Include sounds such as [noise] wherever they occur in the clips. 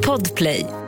Podplay.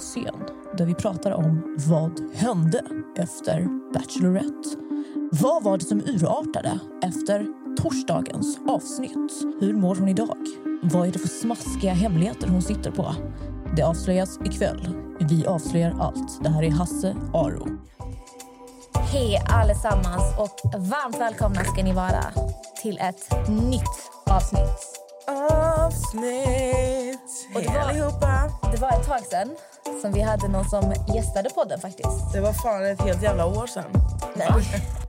Scen där vi pratar om vad hände efter Bachelorette. Vad var det som urartade efter torsdagens avsnitt? Hur mår hon idag? Vad är det för smaskiga hemligheter hon sitter på? Det avslöjas ikväll. Vi avslöjar allt. Det här är Hasse Aro. Hej allesammans och varmt välkomna ska ni vara till ett nytt avsnitt. Avsnitt. Och det var- allihopa. Det var ett tag sedan som vi hade någon som gästade podden faktiskt. Det var fan ett helt jävla år sedan. Nej,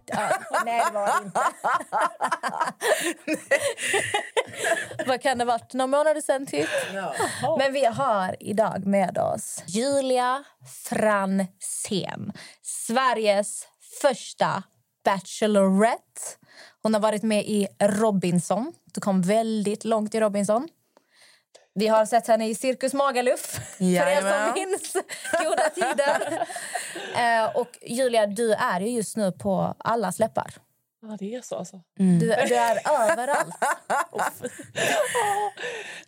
ja, nej det var det inte. [laughs] Vad kan det ha varit? Några månader sedan typ? Men vi har idag med oss Julia Fransén. Sveriges första Bachelorette. Hon har varit med i Robinson. Du kom väldigt långt i Robinson. Vi har sett henne i Cirkus Magaluf, för er Jajamän. som minns goda tider. [laughs] Eh, och Julia, du är ju just nu på alla släppar. Ja, det är så alltså. Du, du är överallt.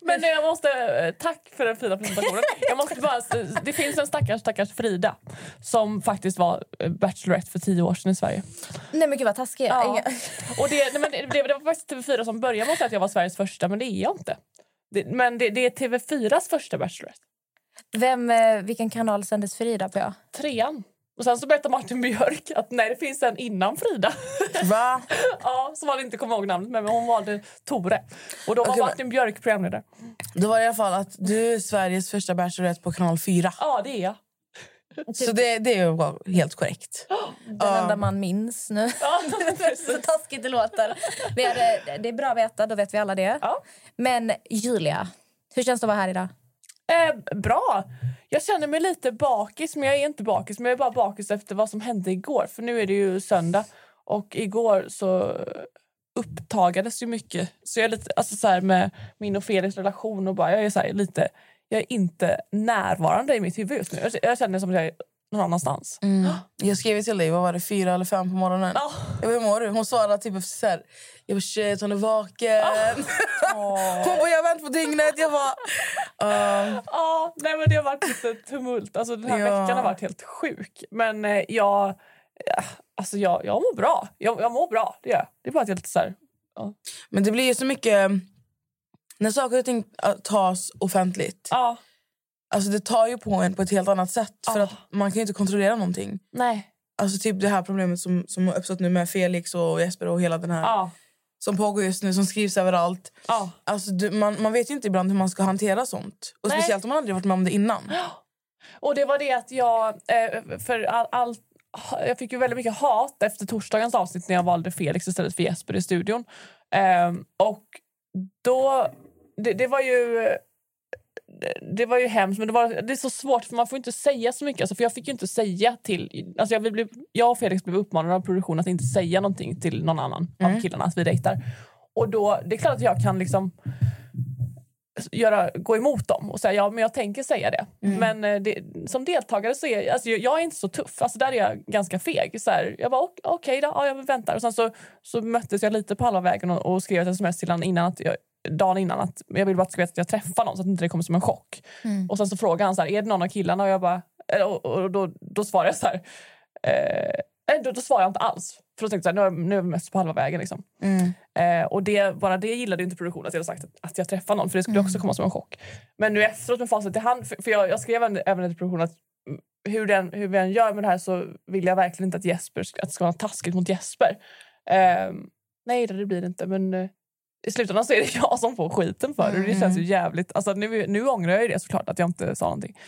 [laughs] Men jag måste, eh, tack för den fina presentationen. Jag måste bara, det finns en stackars, stackars Frida som faktiskt var eh, Bachelorette för tio år sedan i Sverige. Nej men gud vad taskig. Ja. Och det, nej, men det, det, det var faktiskt TV4 som började med att säga att jag var Sveriges första, men det är jag inte. Det, men det, det är TV4s första Bachelorette. Vem, eh, vilken kanal sändes Frida på? Trean. Och sen så berättar Martin Björk att nej, det finns en innan Frida. Va? [laughs] ja, som han inte kommer ihåg namnet med, men hon valde Tore. Och då var men- Martin Björk programledare. Det var i alla fall att du är Sveriges första Bachelorette på kanal 4. Ja, det är jag. Så det, det är ju helt korrekt. Den enda man minns nu. [laughs] Ja, [laughs] så taskigt det låter. Det, det är bra att veta, då vet vi alla det. Ja. Men Julia, hur känns det att vara här idag? Eh, bra. Jag känner mig lite bakis, men jag är inte bakis. Men jag är bara bakis efter vad som hände igår. För nu är det ju söndag. Och igår så upptagades ju mycket. Så jag är lite, alltså så här med min och Felix relation och bara, jag är så här lite, jag är inte närvarande i mitt huvud just nu. Jag, jag känner som att jag är någon annanstans. [gasps] Jag skrev till dig, vad var det, fyra eller fem på morgonen. Ja. Jag bara, hur mår du? Hon svarade typ så här, jag bara shit hon är vaken. [laughs] Hon bara, jag har vänt på dygnet. Jag bara, uh, [laughs] Ja, nej men det har varit lite tumult. Alltså den här Ja. veckan har varit helt sjuk. Men eh, jag, ja, alltså jag, jag mår bra. Jag, jag mår bra, det gör jag. Det är bara att jag är lite så här, Men det blir ju så mycket... När saker och ting äh, tas offentligt, ja, alltså det tar ju på en på ett helt annat sätt. För Ah. att man kan ju inte kontrollera någonting. nej, Alltså typ det här problemet som, som har uppstått nu med Felix och Jesper och hela den här ja, som pågår just nu, som skrivs överallt. ja. Alltså du, man, man vet ju inte ibland hur man ska hantera sånt. Och Nej. speciellt om man aldrig varit med om det innan. [gasps] Och det var det att jag, eh, för all, all, jag fick ju väldigt mycket hat efter torsdagens avsnitt när jag valde Felix istället för Jesper i studion. Ehm, och då, det, det var ju det var ju hemskt, men det, var, det är så svårt för man får inte säga så mycket. Alltså, för jag fick ju inte säga till... Alltså jag, blev, jag och Felix blev uppmanade av produktionen att inte säga någonting till någon annan av killarna att vi dejtar. Och då, det är klart att jag kan liksom göra, gå emot dem och säga ja, men jag tänker säga det. Men eh, det, som deltagare så är alltså, jag, är inte så tuff. Alltså, där är jag ganska feg. Så här, jag ok- okej då, ja, jag väntar. Och sen så, så möttes jag lite på halva vägen och, och skrev ett sms till honom innan att jag, dagen innan att jag vill bara att ska veta att jag träffar någon så att inte det kommer som en chock. Och sen så frågade han så här, är det någon av killarna? Och jag bara, eh, och, och då, då svarade jag så här, eh, då, då svarade jag inte alls. För då tänkte jag så här, nu, nu är vi mest på halva vägen. Liksom. Eh, och det, bara det gillade inte produktionen att jag hade sagt att, att jag träffar någon för det skulle också komma som en chock. Men nu efteråt med facit i hand, för, för jag, jag skrev även, även till produktionen att mm, hur, den, hur vi än gör med det här så vill jag verkligen inte att, Jesper, att det ska vara taskigt mot Jesper. Eh, nej, det blir det inte. Men eh, i slutändan så är det [laughs] jag som får skiten för det. och Det känns ju jävligt. Alltså, nu, nu ångrar jag ju det såklart att jag inte sa någonting.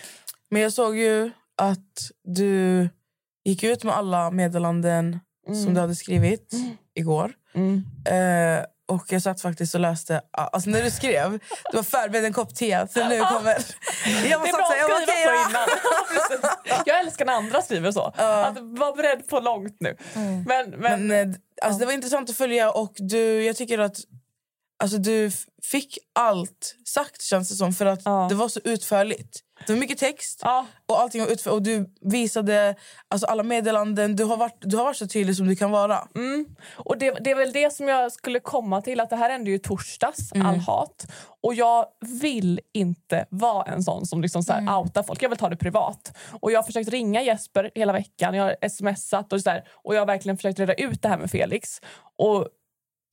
Men jag såg ju att du gick ut med alla meddelanden som du hade skrivit igår. Mm. Eh, och jag satt faktiskt och läste... Alltså när du skrev, du var förberedd en kopp te. För nu kommer... Jag var Det är bra att skriva så innan. [laughs] Jag älskar när andra skriver så. Att vara beredd på långt nu. Men, men, Men, eh, alltså, Det var intressant att följa och du, jag tycker att alltså, du fick allt sagt känns det som för att Ja. det var så utförligt. Det var mycket text ja, och allting var utförligt och du visade alltså, alla meddelanden. Du har, varit, du har varit så tydlig som du kan vara. mm. och det, det är väl det som jag skulle komma till. Att Det här hände ju torsdags, all hat. Och jag vill inte vara en sån som liksom så här outar folk. Jag vill ta det privat. Och Jag har försökt ringa Jesper hela veckan. Jag har smsat och, så här, och jag har verkligen försökt reda ut det här med Felix. Och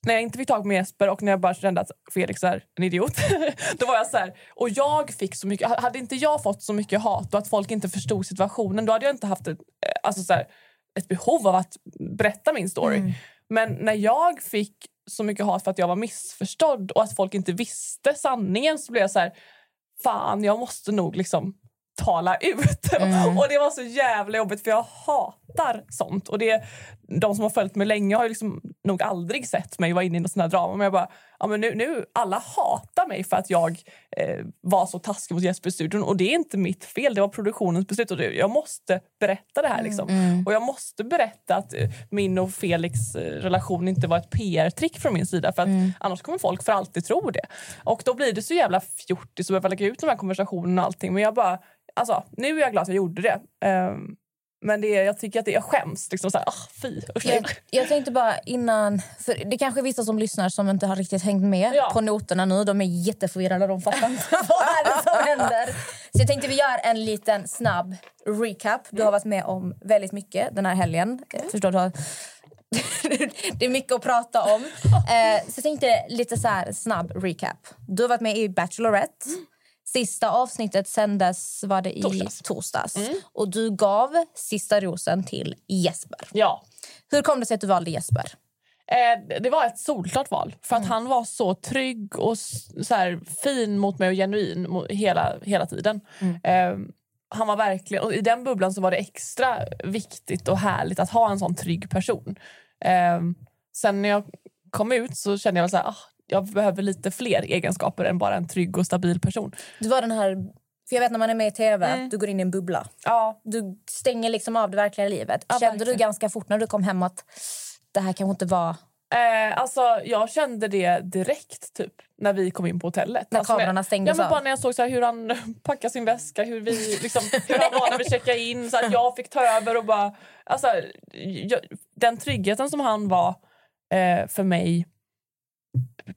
när jag inte fick tag på Jesper och när jag bara kände att Felix är en idiot. [laughs] då var jag så här, och jag fick så mycket, hade inte jag fått så mycket hat och att folk inte förstod situationen då hade jag inte haft ett, eh, alltså så här, ett behov av att berätta min story. Men när jag fick så mycket hat för att jag var missförstådd och att folk inte visste sanningen så blev jag så här, fan jag måste nog liksom tala ut. [laughs] och det var så jävla jobbigt för jag hatar sånt. Och det, de som har följt mig länge har liksom nog aldrig sett mig vara inne i någon sån här drama. Men jag bara, ja, men nu, nu, alla hatar mig för att jag eh, var så taskig mot Jesper i studion. Och det är inte mitt fel, det var produktionens beslut. Och jag måste berätta det här. Liksom. Och jag måste berätta att eh, min och Felix eh, relation inte var ett PR-trick från min sida. För att Annars kommer folk för alltid tro det. Och då blir det så jävla fjortis att behöva lägga ut de här konversationerna och allting. Men jag bara, alltså, nu är jag glad att jag gjorde det. Ehm, men det, är- jag tycker att det är skämst. Liksom så här, ah, fy, usch. Jag, jag tänkte bara innan... För det kanske är vissa som lyssnar som inte har riktigt hängt med Ja. på noterna nu. De är jätteförvirrade. De fattar inte [laughs] vad är det som händer. Så jag tänkte vi gör en liten snabb recap. Du har varit med om väldigt mycket den här helgen. Jag Förstår du? [laughs] det är mycket att prata om. [laughs] Eh, så jag tänkte lite så här snabb recap. Du har varit med i Bachelorette. Sista avsnittet sändes var det i Torsdags. torsdags. Och du gav sista rosen till Jesper. Ja. Hur kom det sig att du valde Jesper? Eh, det var ett solklart val. För att han var så trygg och så här, fin mot mig och genuin hela, hela tiden. Eh, han var verkligen, och I den bubblan så var det extra viktigt och härligt att ha en sån trygg person. Eh, sen när jag kom ut så kände jag så här, ah, jag behöver lite fler egenskaper än bara en trygg och stabil person. Du var den här... För jag vet när man är med i tv, du går in i en bubbla. Ja, Du stänger liksom av det verkliga livet. Ja, Kände du verkligen. ganska fort när du kom hem att det här kanske inte var... Eh, alltså, jag kände det direkt typ, när vi kom in på hotellet. När alltså, kamerorna stängdes ja, men av? Bara när jag såg så här, hur han [laughs] packade sin väska, hur, vi, liksom, hur han var när vi checkade in. Så att jag fick ta över och bara... Alltså, jag, den tryggheten som han var eh, för mig...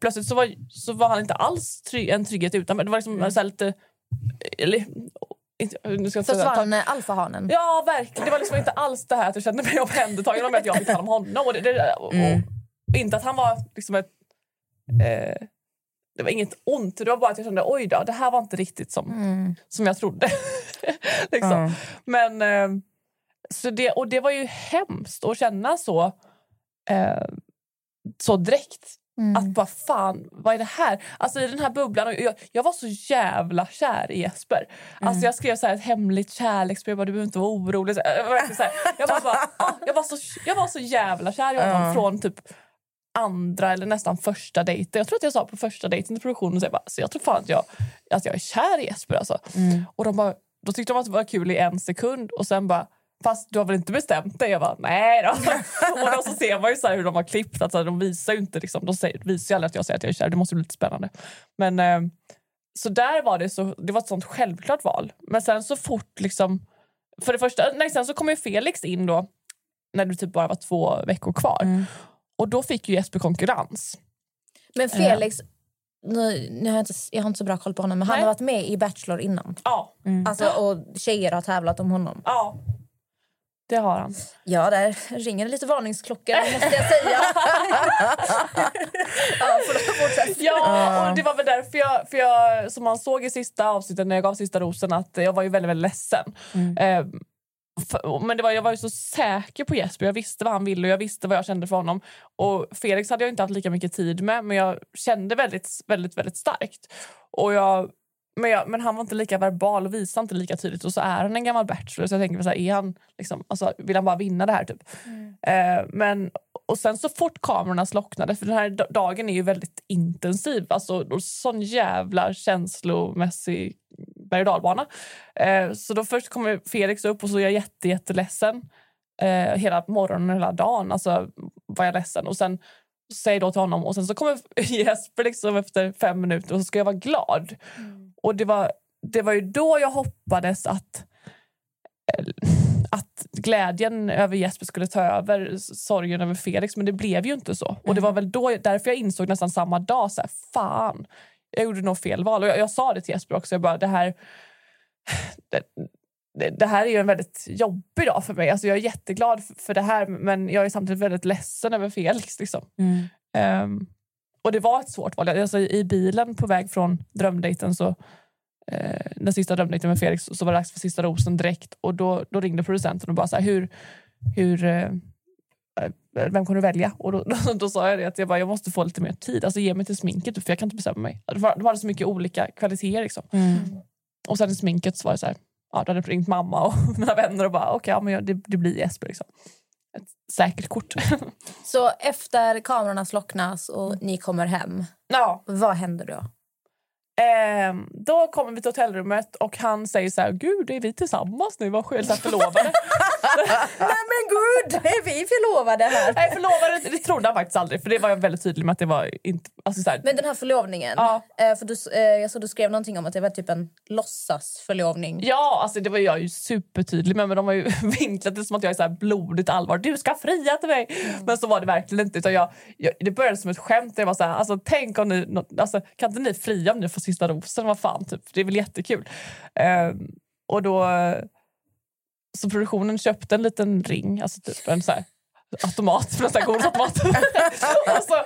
Plötsligt så var, så var han inte alls trygg, en trygghet utan mig. Det var liksom så här lite... Eller, inte, nu ska jag Försvann alfahanen? Ja, verkligen. Det var liksom inte alls det här att jag kände mig [laughs] omhändertagen om att jag fick ta hand om honom. Och det, det, och, Mm. och, inte att han var liksom ett... Eh, det var inget ont, det var bara att jag kände oj då, det här var inte riktigt som, Mm. som jag trodde. [laughs] liksom. Ja. Men, eh, så det, och det var ju hemskt att känna så, eh, så direkt. Mm. Att bara fan, vad är det här? Alltså i den här bubblan, och jag, jag var så jävla kär i Jesper. Alltså jag skrev så här ett hemligt kärleksbrev, du behöver inte vara orolig. Så, jag, var så här, jag, bara, ah, jag, var så, jag var så jävla kär i honom Ja. från typ andra eller nästan första dejten. Jag tror att jag sa på första dejten till produktionen, så jag, bara, så jag tror fan att jag, att jag är kär i Jesper. Alltså. Och de bara, då tyckte de att det var kul i en sekund och sen bara Fast du har väl inte bestämt dig? Jag bara, nej då. [laughs] och då så ser man ju så här hur de har klippt. Alltså, de visar ju inte, liksom, de säger, visar ju aldrig att jag säger att jag är kär. Det måste bli lite spännande. Men eh, så där var det så, det var ett sånt självklart val. Men sen så fort liksom, för det första, nej, sen så kom ju Felix in då när det typ bara var två veckor kvar. Och då fick ju Jesper konkurrens. Men Felix, nu, nu har jag, inte, jag har inte så bra koll på honom, men han Nej. har varit med i Bachelor innan. Ja, Alltså, och tjejer har tävlat om honom. ja. Det har han. Ja, där ringer lite varningsklockor, måste jag säga. [laughs] ja, förlåt. Ja, och det var väl därför jag, för jag, som man såg i sista avsnittet när jag gav sista rosen, att jag var ju väldigt, väldigt ledsen. Eh, för, men det var, jag var ju så säker på Jesper. Jag visste vad han ville och jag visste vad jag kände för honom. Och Felix hade jag inte haft lika mycket tid med, men jag kände väldigt, väldigt, väldigt starkt. Och jag, men, jag, men han var inte lika verbal och visade inte lika tydligt. Och så är han en gammal bachelor. Så jag tänker så här, är han liksom, alltså, vill han bara vinna det här? typ? Eh, men och sen så fort kamerorna slocknade, för den här da- dagen är ju väldigt intensiv, alltså sån jävla känslomässig berg och dalbana. Eh, så då först kommer Felix upp och så är jag jätte, jätteledsen. Eh, hela morgonen, hela dagen alltså, var jag ledsen. Och sen säger då till honom och sen så kommer [laughs] Jesper liksom efter fem minuter och så ska jag vara glad. Och det var, det var ju då jag hoppades att att glädjen över Jesper skulle ta över sorgen över Felix, men det blev ju inte så. Och det var väl då, därför jag insåg nästan samma dag, så här, fan, jag gjorde nog fel val. Och jag, jag sa det till Jesper också, jag bara, det här, det, det, här är ju en väldigt jobbig dag för mig. Alltså jag är jätteglad för, det här, men jag är samtidigt väldigt ledsen över Felix. Liksom. Ehm, och det var ett svårt val. Alltså, I bilen på väg från drömdejten så eh, den sista drömdejten med Felix så var det dags för sista rosen direkt och då, då ringde producenten och bara så här, hur, hur eh, eh, vem kommer du välja? Och då, [laughs] då, då sa jag det att jag, bara, jag måste få lite mer tid. Alltså ge mig till sminket för jag kan inte bestämma mig. Det var, det var så mycket olika kvaliteter. Liksom. Och sen i sminket så var det så här, ja, då hade jag ringt mamma och [laughs] mina vänner och bara okej, ja, men jag, det, det blir Jesper. Liksom. Ett säkert kort. [laughs] Så efter kamerorna slocknas och ni kommer hem, ja. vad händer då? Ehm, då kommer vi till hotellrummet och han säger så här, gud är vi tillsammans nu? Vad skönt att förlovade. [laughs] Nej men gud, är vi förlovade här? Nej förlovade, det trodde han faktiskt aldrig för det var jag väldigt tydlig med att det var inte, alltså så här, Men den här förlovningen, Ja. eh, för du, eh, jag såg du skrev någonting om att det var typ en låtsasförlovning. Ja, alltså det var jag ju supertydlig med men de har ju [laughs] vinklat det som att jag är så här blodigt allvar. Du ska fria till mig! Men så var det verkligen inte. Utan jag, jag, det började som ett skämt. Jag var så här, alltså, tänk om ni, alltså, kan inte ni fria om ni får sista rosen? Vad fan, typ. Det är väl jättekul. Ehm, och då... Så produktionen köpte en liten ring, alltså typ en så här automat, för här godisautomat. [laughs] och så,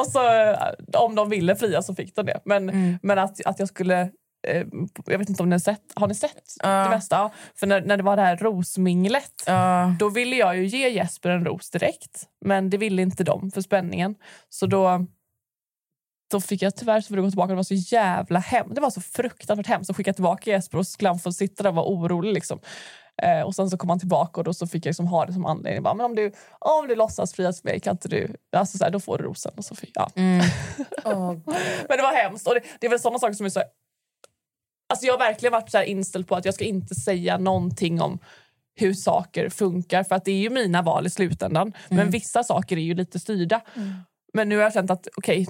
och så, om de ville fria så fick de det. Men, men att, att jag skulle... Eh, jag vet inte om ni har sett. Har ni sett Ja. det mesta? Ja. För när, när det var det här rosminglet Ja. då ville jag ju ge Jesper en ros direkt. Men det ville inte de för spänningen. Så då, då fick jag tyvärr så får det gå tillbaka. Det var så jävla hemskt. Det var så fruktansvärt hemskt att skicka tillbaka Jesper och få sitta där och vara orolig. Liksom. Eh, och sen så kom han tillbaka och då så fick jag liksom ha det som anledning. Bara, men om du, om du låtsas fria till mig kan inte du... Alltså så här, då får du rosen. Och så fick, ja. [laughs] Åh, Men det var hemskt. Och det, det är väl sådana saker som är så... Alltså jag har verkligen varit så här inställd på att jag ska inte säga någonting om hur saker funkar. För att det är ju mina val i slutändan. Men vissa saker är ju lite styrda. Men nu har jag känt att okej,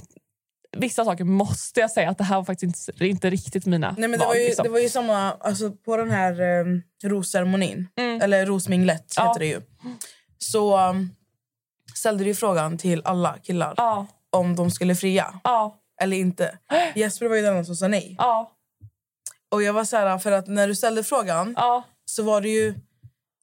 vissa saker måste jag säga att det här var faktiskt inte, inte riktigt mina Nej, men det, val. var ju, liksom. det var ju samma alltså, på den här um, rosceremonin, Mm. eller rosminglet Ja. heter det ju. Så um, ställde du frågan till alla killar Ja, om de skulle fria ja, eller inte. Jesper var ju den som sa nej. Och jag var så här, för att när du ställde frågan så var det ju...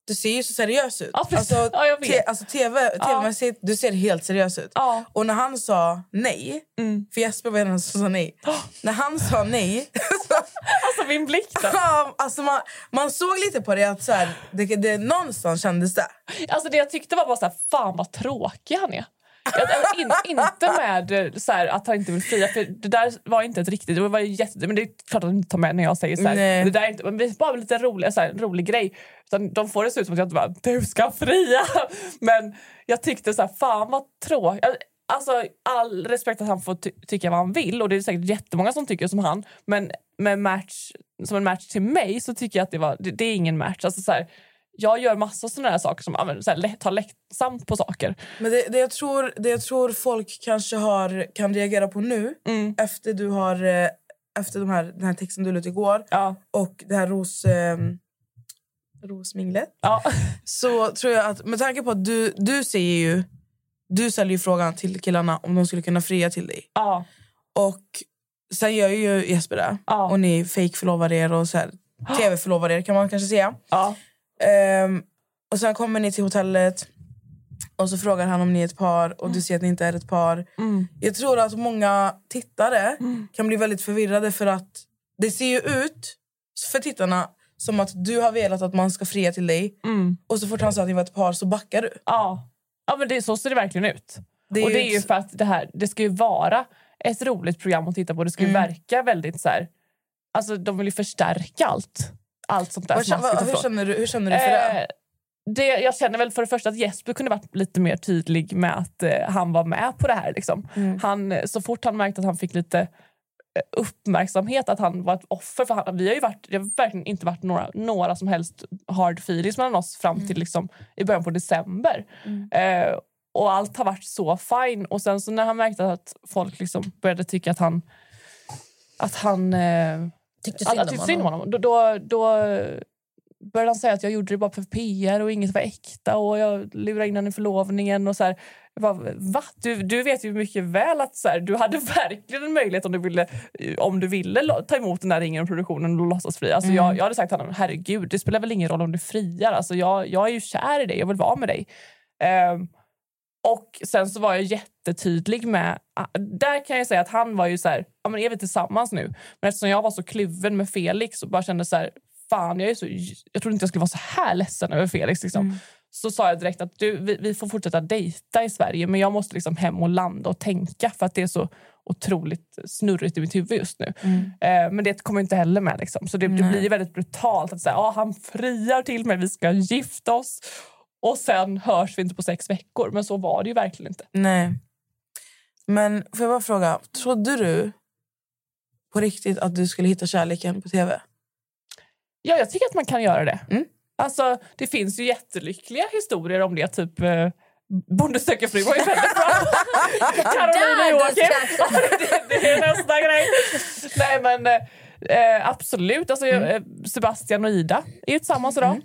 Du ser ju så seriös ut. Ja, alltså, Ja, te, alltså TV, TV-mässigt, du ser helt seriös ut. ja. Och när han sa nej, Mm. för Jesper var den som sa nej. när han sa nej, [laughs] Alltså min blick då. Ja, alltså man, man såg lite på det att så här, det, det, någonstans kändes det. Alltså det jag tyckte var bara så här, fan vad tråkig han är. Jag, alltså, in, inte med eh, så här, att han inte vill fria, för det där var inte ett riktigt... Det var jätte, men det är klart att de inte tar med när jag säger så här, det där är inte, men det är bara lite rolig, så här, en rolig grej. Utan de får det se ut som att jag bara, du ska fria! [laughs] Men jag tyckte så här, fan vad tråkigt. Alltså all respekt att han får ty- tycka vad han vill och det är säkert jättemånga som tycker som han. Men med match, som en match till mig så tycker jag att det, var, det, det är ingen match. Alltså så här, jag gör massa såna här saker som så här, tar lättsamt på saker. Men det, det, jag tror, det jag tror folk kanske har, kan reagera på nu Mm. efter du har eh, efter de här, den här texten du la ut igår Ja, och det här ros, eh, rosminglet ja, så tror jag att med tanke på att du, du säger ju du ställer ju frågan till killarna om de skulle kunna fria till dig. ja, Och sen gör ju Jesper det. Och ni fake förlovar er och så här, [gasps] tv-förlovar er kan man kanske säga. Ehm, och sen kommer ni till hotellet och så frågar han om ni är ett par och du ser att ni inte är ett par. Mm. Jag tror att många tittare kan bli väldigt förvirrade för att det ser ju ut för tittarna som att du har velat att man ska fria till dig Mm. och så fort han sa att ni var ett par så backar du. Ja, ja men det, så ser det verkligen ut. Det och det är ju för att det här det ska ju vara ett roligt program att titta på. Det ska ju Mm. verka väldigt så här... Alltså de vill ju förstärka allt. Allt sånt där Vad, som man ska hur, känner du, hur känner du för det? Eh, det, jag känner väl för det första att Jesper kunde varit lite mer tydlig med att eh, han var med på det här. Liksom. Han, eh, så fort han märkte att han fick lite eh, uppmärksamhet att han var ett offer. För han, vi har ju varit, det har verkligen inte varit några, några som helst hard feelings mellan oss fram till liksom, i början på december. Eh, och allt har varit så fine. Och sen så när han märkte att folk liksom började tycka att han... Att han... Eh, Tyckte synd tyckte synd om honom. Då, då, då började han säga att jag gjorde det bara för PR och inget var äkta och jag lurade in honom i förlovningen. Och så här. Jag bara, Va? Du, du vet ju mycket väl att så här, du hade [laughs] verkligen en möjlighet om du ville, om du ville ta emot den där ringen och produktionen och låtsas fri. Alltså jag, jag hade sagt till honom, herregud, det spelar väl ingen roll om du friar. Alltså jag, jag är ju kär i dig, jag vill vara med dig. Ehm, och sen så var jag jättetydlig med... ah, Där kan jag säga att han var ju så här, ja men är vi tillsammans nu? Men eftersom jag var så kluven med Felix och bara kände så här, fan jag är så... Jag trodde inte jag skulle vara så här ledsen över Felix liksom. Så sa jag direkt att du, vi, vi får fortsätta dejta i Sverige men jag måste liksom hem och landa och tänka för att det är så otroligt snurrigt i mitt huvud just nu. Eh, men det kommer inte heller med. Liksom. Så det, det blir väldigt brutalt att säga ah, han friar till mig, vi ska gifta oss och sen hörs vi inte på sex veckor. Men så var det ju verkligen inte. Nej. Men får jag bara fråga, trodde du på riktigt att du skulle hitta kärleken på tv? Ja, jag tycker att man kan göra det. Mm. Alltså, det finns ju jättelyckliga historier om det. Typ eh, Bonde söker fru var ju väldigt bra. [laughs] Carolina Där, Joakim. [laughs] det, det är nästa grej. Nej, men eh, absolut. Alltså, eh, Sebastian och Ida är ju tillsammans idag.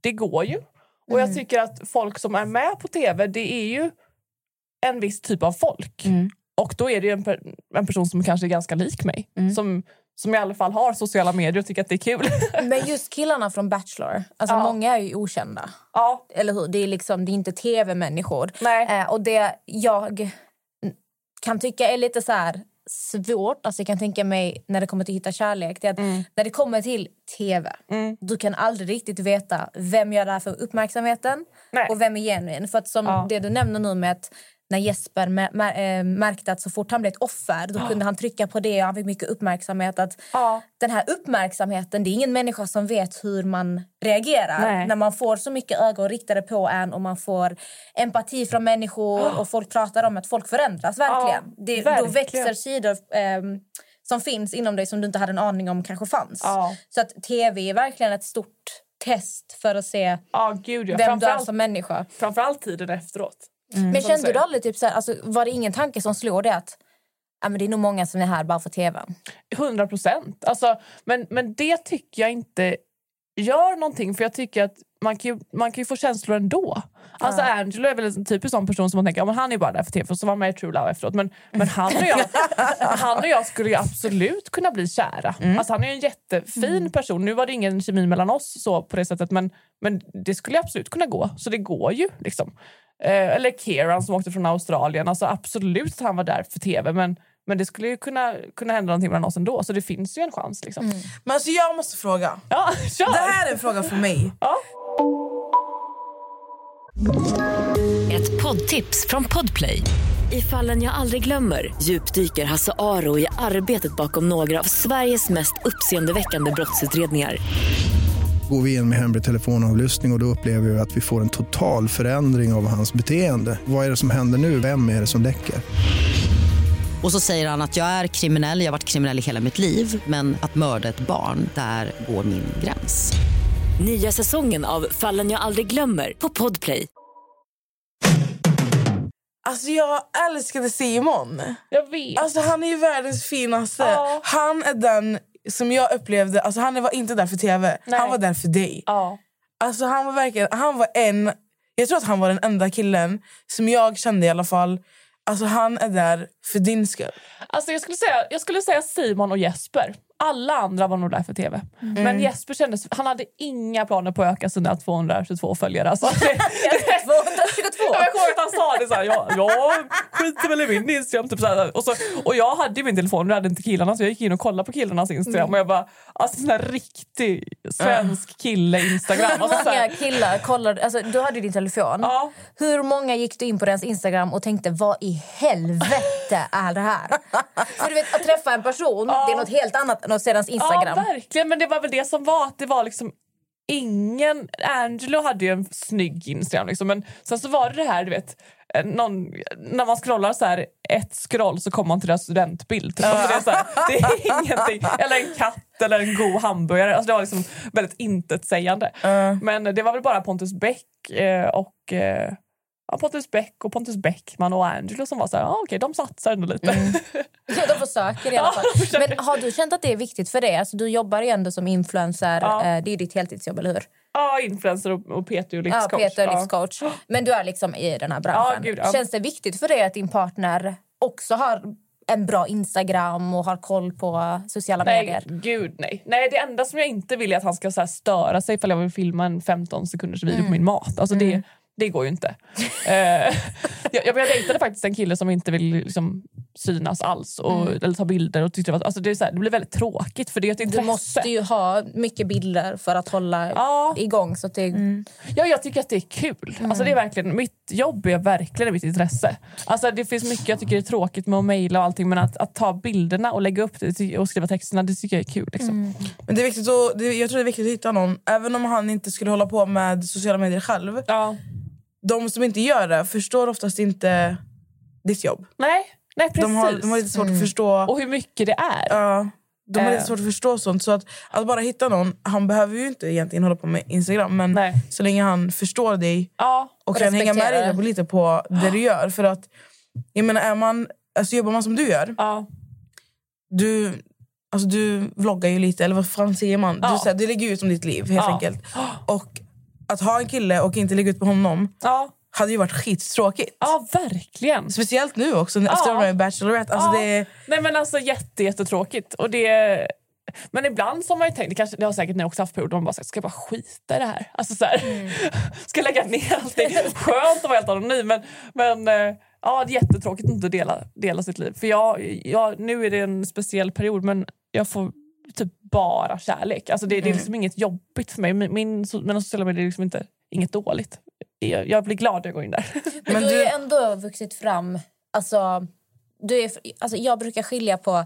Det går ju. Och jag tycker att folk som är med på tv, det är ju en viss typ av folk. Och då är det en, per, en person som kanske är ganska lik mig. Som, som i alla fall har sociala medier och tycker att det är kul. [laughs] Men just killarna från Bachelor, alltså Ja. många är ju okända. ja, Eller hur? Det är, liksom, det är inte tv-människor. Eh, och det jag kan tycka är lite så här svårt, alltså jag kan tänka mig när det kommer till att hitta kärlek, det är att Mm. när det kommer till tv, du kan aldrig riktigt veta vem gör det här för uppmärksamheten Nej. och vem är genuin. För att som Ja. det du nämner nu med att när Jesper eh, märkte att så fort han blev ett offer då kunde han trycka på det och han fick mycket uppmärksamhet. Att Ja. Den här uppmärksamheten, det är ingen människa som vet hur man reagerar. Nej. När man får så mycket ögon riktade på en och man får empati från människor och folk pratar om att folk förändras verkligen. Ja, det, verkligen. Då växer sidor ehm, som finns inom dig som du inte hade en aning om kanske fanns. Ja. Så att tv är verkligen ett stort test för att se Ja, gud ja. vem du är som människa. framförallt tiden efteråt. Men som kände du aldrig typ så här, alltså, var det ingen tanke som slår det att ja, men det är nog många som är här bara för tv? 100 procent. Alltså, men, men det tycker jag inte gör någonting. För jag tycker att man kan ju, man kan ju få känslor ändå. Alltså Angelo är väl en typisk sån person som man tänker ja, men han är bara där för tv och så var med i True Love efteråt. Men, men han, och jag, [laughs] han och jag skulle ju absolut kunna bli kära. Alltså, han är en jättefin person. Nu var det ingen kemi mellan oss så på det sättet men, men det skulle absolut kunna gå. Så det går ju. liksom. Eh, eller Kieran som åkte från Australien. Alltså, absolut att han var där för tv men, men det skulle ju kunna, kunna hända någonting mellan oss ändå. Så det finns ju en chans. Liksom. Men alltså jag måste fråga. Ja, [laughs] kör! Det här är en fråga för mig. Ja. Ett poddtips från Podplay. I fallen jag aldrig glömmer djupdyker Hasse Aro i arbetet bakom några av Sveriges mest uppseendeväckande brottsutredningar. Går vi in med hemlig telefonavlyssning och, och då upplever vi att vi får en total förändring av hans beteende. Vad är det som händer nu? Vem är det som läcker? Och så säger han att jag är kriminell, jag har varit kriminell i hela mitt liv men att mörda ett barn, där går min gräns. Nya säsongen av Fallen jag aldrig glömmer på Podplay. Alltså jag älskade Simon. Jag vet. Alltså han är ju världens finaste. Ja. Han är den som jag upplevde, alltså han var inte där för tv. Nej. Han var där för dig. ja. Alltså han var verkligen, han var en, jag tror att han var den enda killen som jag kände i alla fall. Alltså han är där för din skull. Alltså jag, skulle säga, jag skulle säga Simon och Jesper. Alla andra var nog där för tv. Men Jesper kändes, han hade inga planer på att öka sina 222 följare. Alltså, [laughs] [laughs] det, 222? jag kommer ihåg att han sa det så här, jag, jag skiter väl i min Instagram. Typ så här. Och, så, och jag hade ju min telefon, det hade inte killarna så jag gick in och kollade på killarnas Instagram och jag bara, alltså sån här riktig svensk kille Instagram. Hur Alltså, så många killar kollade, alltså, du hade ju din telefon. Ja. Hur många gick du in på deras Instagram och tänkte vad i helvete är det här? För du vet, att träffa en person det är något helt annat än att se deras Instagram. Ja, verkligen. Men det var väl det som var att det var liksom ingen... Angelo hade ju en snygg Instagram, liksom, men sen så var det det här, du vet, eh, någon, när man scrollar så här, ett scroll så kommer man till deras studentbild. Typ. Alltså det, är så här, det är [laughs] ingenting. Eller en katt eller en god hamburgare. Alltså det var liksom väldigt intetsägande. Men det var väl bara Pontus Beck eh, och eh, ja, Pontus Beck och Pontus Bäckman och Angelo som var så här, ah, okej, de satsar ändå lite. [laughs] De försöker i alla Ja, fall. Men har du känt att det är viktigt för dig? Alltså, du jobbar ju ändå som influencer. Ja. Eh, Det är ditt heltidsjobb, eller hur? Ja, influencer och, och PT och Ja, livscoach. Peter, Ja. livscoach. Men du är liksom i den här branschen. Ja, gud, ja. Känns det viktigt för dig att din partner också har en bra Instagram och har koll på sociala Nej, medier? gud nej. Nej, det enda som jag inte vill är att han ska så störa sig ifall jag vill filma en 15 sekunders video Mm. på min mat. Alltså det, det går ju inte. Eh, [laughs] jag, jag dejtade faktiskt en kille som inte vill liksom, synas alls och, Mm. eller ta bilder. och tyckte det, var, alltså det, är så här, det blir väldigt tråkigt för det är ett intresse. Du måste ju ha mycket bilder för att hålla Ja. igång. Så att det... Ja, jag tycker att det är kul. Alltså, det är verkligen, mitt jobb är verkligen mitt intresse. Alltså, det finns mycket jag tycker är tråkigt med att mejla och allting men att, att ta bilderna och lägga upp det och skriva texterna det tycker jag är kul. Liksom. Men det är viktigt att, det, jag tror det är viktigt att hitta någon, även om han inte skulle hålla på med sociala medier själv. Ja. De som inte gör det förstår oftast inte ditt jobb. Nej, nej, precis. De har, de har lite svårt att förstå... Och hur mycket det är. Ja, de har Eh. lite svårt att förstå sånt. Så att, att bara hitta någon, han behöver ju inte egentligen hålla på med Instagram men Nej. så länge han förstår dig Ja, och kan hänga med dig lite på det du gör. För att, jag menar, är man, alltså jobbar man som du gör, ja. du, alltså du vloggar ju lite, eller vad fan säger man? Ja. Du, så här, du lägger ut om ditt liv helt enkelt. Och att ha en kille och inte lägga ut på honom Ja. hade ju varit skittråkigt. ja, verkligen. Speciellt nu också efter Ja. de här Bachelorette. Alltså Ja. det, Nej men alltså jätte, jättetråkigt. Och det, men ibland så har man ju tänkt, det, kanske, det har säkert ni också haft perioder, man bara sagt, ska jag bara skita i det här? Alltså så här, Mm. [laughs] ska jag lägga ner allting? Skönt att vara helt anonym men, men eh, ja, det är jättetråkigt att inte dela, dela sitt liv. För jag, jag, nu är det en speciell period men jag får typ bara kärlek. Alltså det, det Mm. är liksom inget jobbigt för mig. Min, min, mina sociala medier är liksom inte inget dåligt. Jag, jag blir glad när jag går in där. Men, Men du har ju ändå vuxit fram... Alltså, du är, alltså, jag brukar skilja på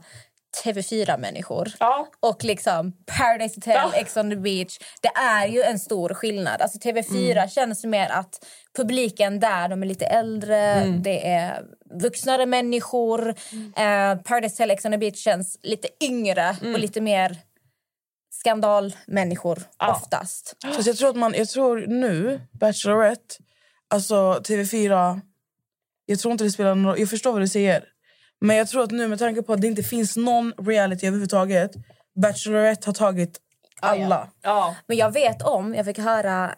TV4-människor Ja. och liksom Paradise Hotel, Ja. Ex on the beach. Det är ju en stor skillnad. Alltså TV4 Mm. känns mer att publiken där de är lite äldre, Mm. det är vuxnare människor. Eh, Paradise Hotel, Ex on the beach känns lite yngre och lite mer skandalmänniskor Mm. Ja. oftast. Så jag tror att man, jag tror nu, Bachelorette, alltså TV4, jag tror inte det spelar någon. Jag förstår vad du säger. Men jag tror att nu med tanke på att det inte finns någon reality överhuvudtaget, Bachelorette har tagit alla. Ja. Men jag vet om, jag fick höra...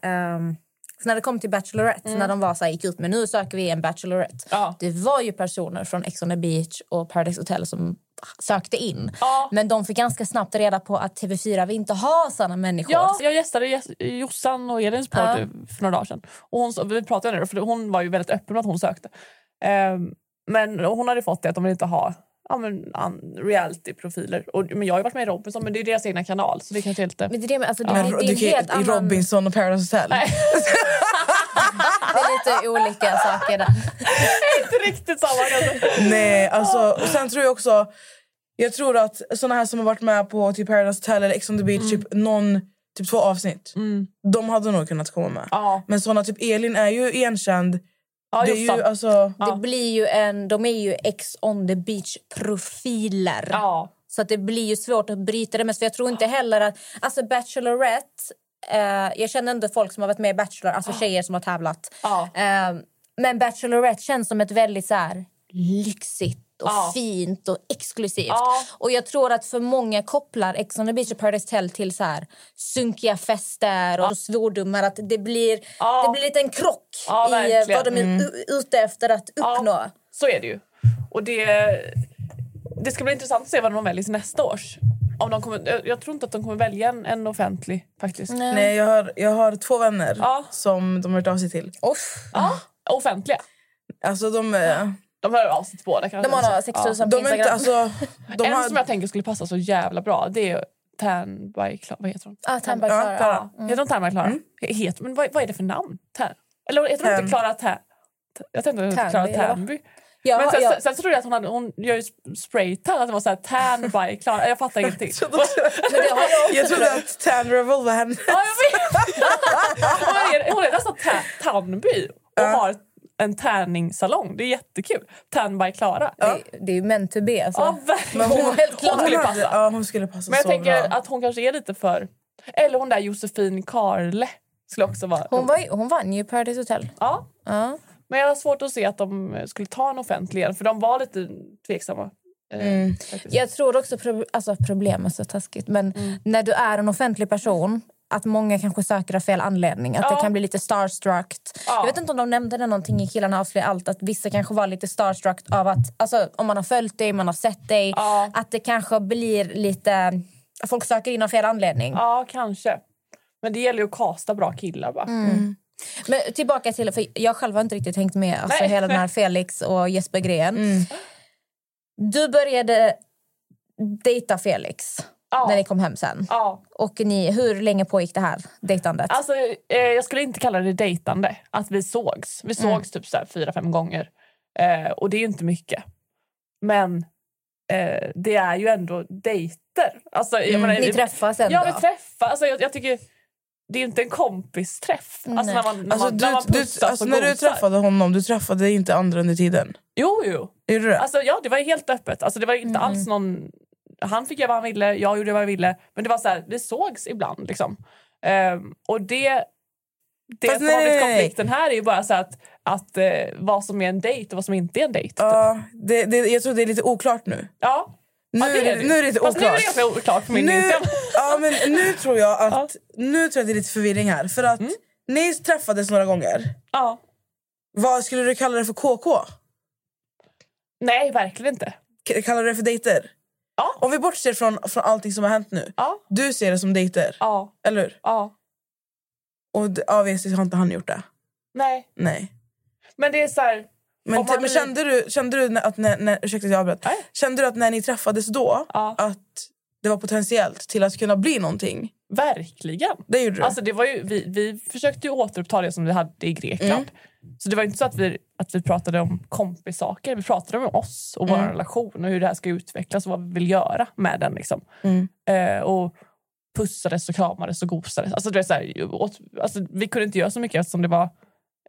så när det kom till Bachelorette, när de var så här, gick ut med nu söker vi en Bachelorette. Ja. Det var ju personer från Ex on the beach och Paradise Hotel som sökte in. Ja. Men de fick ganska snabbt reda på att TV4 vill inte ha såna människor. Ja, jag gästade Jossan och Elins podd för några dagar sedan. Och hon, vi pratade om det, för hon var ju väldigt öppen med att hon sökte. Ehm, men hon hade fått det att de vill inte ha ja, men, reality-profiler. Och, men jag har ju varit med i Robinson, men det är deras egna kanal. Så det kanske lite... Men det är, alltså, det, Men det, det är du helt I annan... Robinson och Paradise Hotel. [laughs] Det är lite olika saker där. inte riktigt samma kanske. Nej, alltså, och sen tror jag också... Jag tror att såna här som har varit med på typ Paradise Hotel eller Ex on the beach, Mm. typ, någon, typ två avsnitt, de hade nog kunnat komma med. Ja, Men såna typ Elin är ju igenkänd. Ja det ju, alltså, Det blir ju en, de är ju Ex on the beach-profiler. Så att det blir ju svårt att bryta det. Men för jag tror inte heller att... Alltså Bachelorette... Eh, jag känner ändå folk som har varit med i Bachelor, alltså tjejer som har tävlat. Eh, men Bachelorette känns som ett väldigt så här, lyxigt och Ja. fint och exklusivt. Ja. Och jag tror att för många kopplar Ex on the beach och Paradise Hotel till så här, sunkiga fester och svordomar. Att det blir, Ja. det blir lite en krock Ja, i eh, vad de är u- ute efter att uppnå. Ja, så är det ju. Och det, det ska bli intressant att se vad de väljer till nästa års. Om de kommer, jag, tror inte att de kommer välja en, en offentlig faktiskt. nej, jag, har, jag har två vänner Ja. som de har hört av sig till. Uff. Ja, offentliga. Alltså de, är- De hör av sig till båda kanske. De har nog 6 000 på. Instagram. Alltså, de en har, som jag tänker skulle passa så jävla bra det är Tärnberg Klara. Vad heter hon? Ah, Tärnberg Ja, Klara. Klara. Heter hon Tärnberg Klara? Heter, men vad, vad är det för namn? Tär? Eller heter hon inte Klara Tär? Jag tänkte att hon vad? Tärnby. Ja, men sen, ja. sen, sen trodde jag att hon, hade, hon gör ju spraytan, att det var så här tan by Klara. Jag fattar [laughs] ingenting. Men det har jag också Jag trodde att Tan Revel var henne. Ja, jag vet. [laughs] hon, är, hon är nästan ta- Tandby och har en tärningssalong. Det är jättekul. Tan by Klara. Det, det är ju meant to be. Alltså. Ja, verkligen. Men hon, klart. Hon skulle passa. Ja, hon skulle passa Men jag så tänker bra. att hon kanske är lite för... Eller hon där Josefin Karle skulle också vara... Hon, var, ju- hon vann ju Paradise Hotel. Ja, Ja. men jag har svårt att se att de skulle ta en offentlig igen, för de var lite tveksamma. eh, Mm. Jag tror också pro, alltså problemet så taskigt, men Mm. när du är en offentlig person att många kanske söker av fel anledning. Att Ja. det kan bli lite starstruck. Ja. Jag vet inte om de nämnde det någonting i Killarna avslöjar allt. Att vissa kanske var lite starstruck av att alltså, om man har följt dig, man har sett dig. Ja. Att det kanske blir lite... Folk söker in av fel anledning. Ja, kanske. Men det gäller ju att kasta bra killar. Va? Mm. Men tillbaka till, för jag själv har inte riktigt hängt med alltså, Nej. hela den här [laughs] Felix och Jesper-grejen. Mm. Du började dejta Felix Ja. när ni kom hem sen. Ja. Och ni, hur länge pågick det här dejtandet? Alltså, eh, jag skulle inte kalla det dejtande, att vi sågs. Vi sågs typ så här fyra, fem gånger. Eh, och det är ju inte mycket. Men eh, det är ju ändå dejter. Alltså, jag menar, ni träffas ändå? Ja, vi träffas. Alltså, jag, jag tycker det är ju inte en kompisträff. Alltså, när man, när Alltså, man, du, när man du, alltså, när du träffade honom, du träffade inte andra under tiden? Jo, jo. Du det? Alltså, ja, det var ju helt öppet. Alltså, det var inte alls någon... Han fick göra vad han ville, jag gjorde vad jag ville. Men det var så här, vi sågs ibland. Liksom. Ehm, och det, det Fast som har blivit konflikten här är ju bara så att, att eh, vad som är en dejt och vad som inte är en dejt. Ja, det, det, jag tror det är lite oklart nu. Ja. Nu, ja, är, det, nu är det lite Fast nu är oklart. det oklart för min nu, ja, men nu tror jag att nu tror jag det är lite förvirring här. För att ni träffades några gånger. Ja. Vad skulle du kalla det för KK? Nej, verkligen inte. Kallar du det för dejter? Ja. Om vi bortser från, från allting som har hänt nu. Ja. Du ser det som dejter, Ja. eller hur? ja. Och d- har inte han gjort det. Nej. Nej. Men det är så här... Men, Om t- han men blir- kände du, kände du när- att när, när, ursäkta att jag avbröt. Nej. Kände du att när ni träffades då Ja. att det var potentiellt till att kunna bli någonting? Verkligen. Det gjorde du? Alltså det var ju, vi, vi försökte ju återuppta det som vi hade i Grekland. Mm. Så det var inte så att vi, att vi pratade om kompissaker. Vi pratade om oss och Mm. vår relation och hur det här ska utvecklas och vad vi vill göra med den. Liksom. Mm. Eh, och pussades och kramades och gosades. Alltså, det är så här, åt, alltså, vi kunde inte göra så mycket eftersom det var...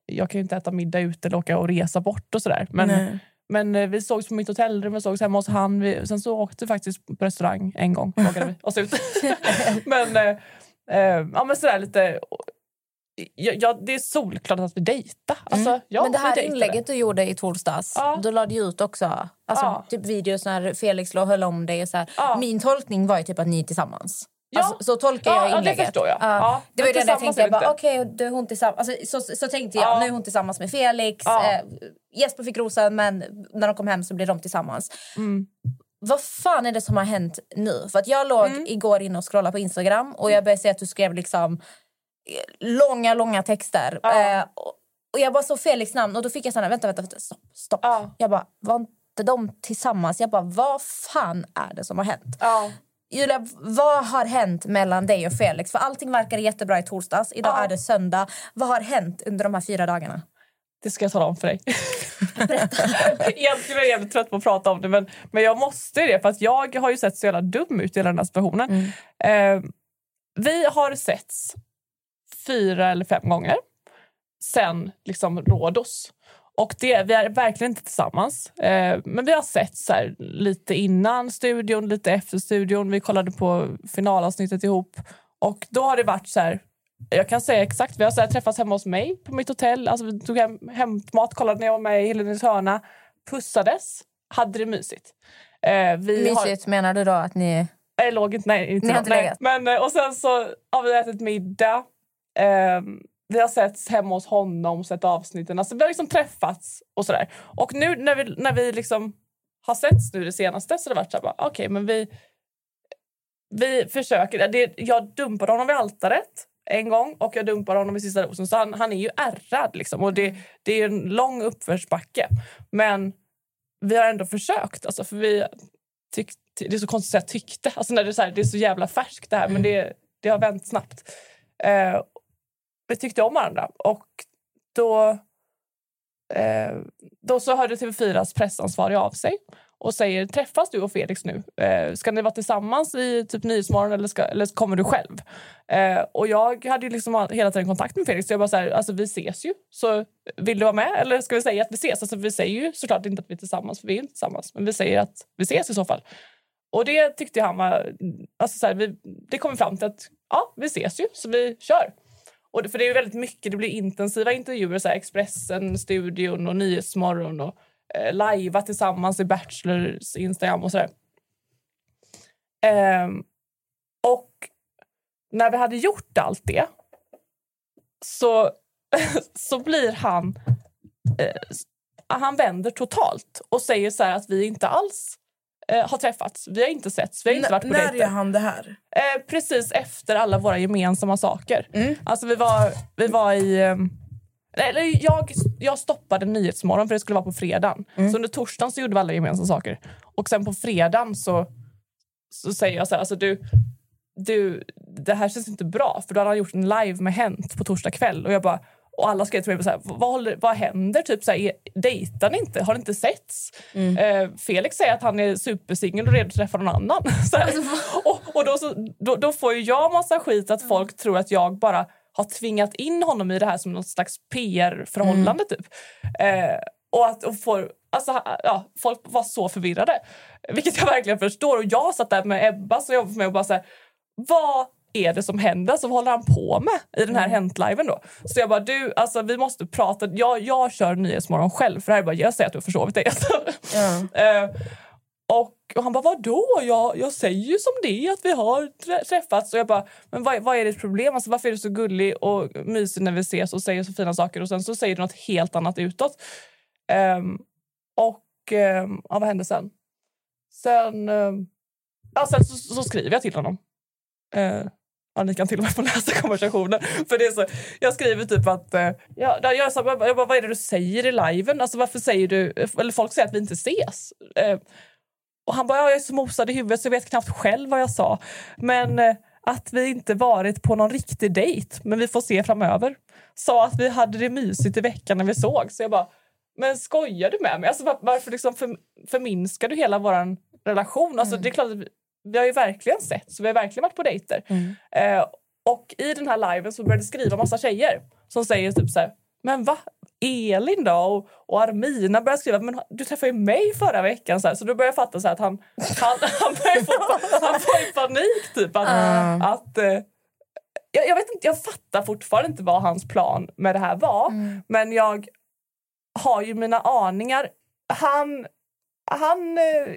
Jag kan ju inte äta middag ute eller åka och resa bort och sådär. Men, Nej. Men eh, vi sågs på mitt hotellrum, vi sågs hemma hos han. Vi, sen så åkte vi faktiskt på restaurang en gång. Vågade vi oss ut. [laughs] men, eh, eh, ja, men sådär lite... Ja, ja, det är solklart att vi dejtar. Alltså, ja, Men det här inlägget du gjorde i torsdags, Ja. du lade ut också alltså, typ videos när Felix låg höll om dig. Och så här. Min tolkning var ju typ att ni är tillsammans. Ja. Alltså, så tolkar Ja, jag ja, det inlägget. förstår jag. Ja. Ja, det var det jag tänkte. Jag vi bara, inte. okej, du är hon tillsammans. Alltså, så, så tänkte jag, Ja. nu är hon tillsammans med Felix. Eh, Jesper fick rosen, men när de kom hem så blev de tillsammans. Mm. Vad fan är det som har hänt nu? För att Jag låg Mm. igår inne och scrollade på Instagram och jag började se att du skrev liksom eh, långa, långa texter. Eh, och, och jag bara såg Felix namn och då fick jag såna, vänta, vänta, vänta stopp, stopp. Ja. Jag bara, var inte de tillsammans? Jag bara, vad fan är det som har hänt? Julia, vad har hänt mellan dig och Felix? För allting verkade jättebra i torsdags. Idag Ja. är det söndag. Vad har hänt under de här fyra dagarna? Det ska jag tala om för dig. [laughs] Egentligen är jag jävligt trött på att prata om det men, men jag måste det för att jag har ju sett så jävla dum ut i den här situationen. Eh, vi har setts fyra eller fem gånger sen liksom Rhodos. Och det, vi är verkligen inte tillsammans. Eh, men vi har sett så här, lite innan studion, lite efter studion. Vi kollade på finalavsnittet ihop. Och då har det varit så här... Jag kan säga exakt. Vi har så här, träffats hemma hos mig på mitt hotell. Alltså, vi tog hem hämtmat, kollade när jag var med i Helenens hörna. Pussades. Hade det mysigt. Eh, vi har, Mysigt menar du då att ni... jag låg inte, nej, inte Ni har inte nej. Men, eh, och sen så har vi ätit middag. Ehm, vi har setts hemma hos honom, sett avsnitten. Alltså, vi har liksom träffats och sådär. Och nu när vi, när vi liksom har setts nu det senaste så har det varit så här, bara, okej men vi, vi försöker. Det, jag dumpade honom vid altaret en gång och jag dumpade honom i sista rosen. Så han, han är ju ärrad liksom. Och det, det är en lång uppförsbacke. Men vi har ändå försökt. Alltså, för vi tyck, det är så konstigt att säga tyckte. Alltså när det, är så här, det är så jävla färskt det här. Men det, det har vänt snabbt. Uh, vi tyckte om varandra. Och då eh, då så hörde TV4s pressansvarig av sig och säger träffas du och Felix nu? Eh, ska ni vara tillsammans i typ Nyhetsmorgon eller, ska, eller kommer du själv? Eh, och jag hade ju liksom hela tiden kontakt med Felix. Så jag bara så här, alltså vi ses ju. Så vill du vara med eller ska vi säga att vi ses? Alltså vi säger ju såklart inte att vi är tillsammans för vi är inte tillsammans. Men vi säger att vi ses i så fall. Och det tyckte han var... Alltså så här, vi, det kom vi fram till att ja, vi ses ju så vi kör. Och det, för det är ju väldigt mycket, det blir intensiva intervjuer, så här, Expressen, Studion och Nyhetsmorgon och eh, lajva tillsammans i Bachelors Instagram och sådär. Ehm, och när vi hade gjort allt det så, [laughs] så blir han... Eh, han vänder totalt och säger så här att vi inte alls eh, har träffats. Vi har inte setts, vi har inte N- varit på när dejter. gör han det här? Eh, precis efter alla våra gemensamma saker. Mm. Alltså vi var, vi var i... ehm, Eller jag, jag stoppade Nyhetsmorgon för det skulle vara på fredagen. Mm. Så under torsdagen så gjorde vi alla gemensamma saker. Och sen på fredagen så, så säger jag så här, alltså du, du, det här känns inte bra. För då hade han gjort en live med Hänt på torsdag kväll. Och jag bara, och alla skrev till mig så här, vad, vad händer? Typ så här, är- dejtar ni inte? Har ni inte setts? Eh, Felix säger att han är supersingel och redo att träffa någon annan. [laughs] Så här. och och då, så, då, då får ju jag massa skit att folk tror att jag bara har tvingat in honom i det här som något slags PR-förhållande. Typ. Eh, och att och får, alltså, ja, folk var så förvirrade. Vilket jag verkligen förstår. Och jag satt där med Ebba som jobbar för mig och bara så här, vad är det som händer? Alltså, vad håller han på med i den här Hänt-liven då? Så jag bara, du, alltså, vi måste prata. Jag, jag kör Nyhetsmorgon själv för det här är bara, jag säger att du har försovit dig. [laughs] Eh, och, och han bara, vadå? Jag, jag säger ju som det är att vi har trä- träffats. Och jag bara, men vad, vad är ditt problem? Alltså, varför är du så gullig och mysig när vi ses och säger så fina saker och sen så säger du något helt annat utåt? Ehm, och ehm, ja, vad hände sen? Sen, um, ja, sen så, så skriver jag till honom. Uh, ja, ni kan till och med få läsa konversationen. För det är så, jag skriver typ att... Uh, ja, jag, sa, jag bara, vad är det du säger i liven? Alltså, varför säger du... Eller folk säger att vi inte ses. Eh, och han bara, ja, jag är så mosad i huvudet så jag vet knappt själv vad jag sa. Men eh, att vi inte varit på någon riktig dejt, men vi får se framöver. Sa att vi hade det mysigt i veckan när vi såg. Så jag bara, men skojar du med mig? Alltså, var, varför liksom för, förminskar du hela vår relation? Alltså, Det är klart att vi, vi har ju verkligen sett, så vi har verkligen varit på dejter. Eh, och i den här liven så började skriva massa tjejer som säger typ så här, men va? Elin då? Och, och Armina började skriva, men du träffade ju mig förra veckan. Så, här, så då började jag fatta så att han, [laughs] han, han, började få, han får panik. Typ, att, att, eh, jag, jag, vet inte, jag fattar fortfarande inte vad hans plan med det här var. Men jag har ju mina aningar. Han, han eh,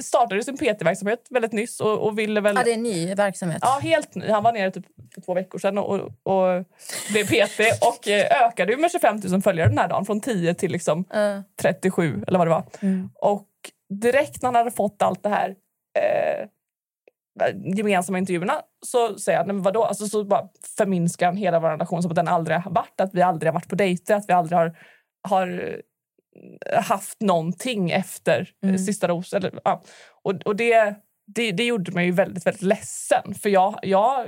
startade sin PT-verksamhet väldigt nyss och, och ville väl... Ja, det är en ny verksamhet. Ja, helt ny. Han var nere typ för två veckor sedan och, och blev PT och eh, ökade med 25 000 följare den här dagen. Från 10 till liksom Ja. 37 eller vad det var. Och direkt när han hade fått allt det här eh, gemensamma intervjuerna så säger "Nej, men vadå? Alltså, så bara förminskar han hela vår relation som att den aldrig har varit. Att vi aldrig har varit på dejter, att vi aldrig har, har haft någonting efter mm. sista ros. Eller, ja. och, och det, det, det gjorde mig ju väldigt, väldigt ledsen. För jag, jag,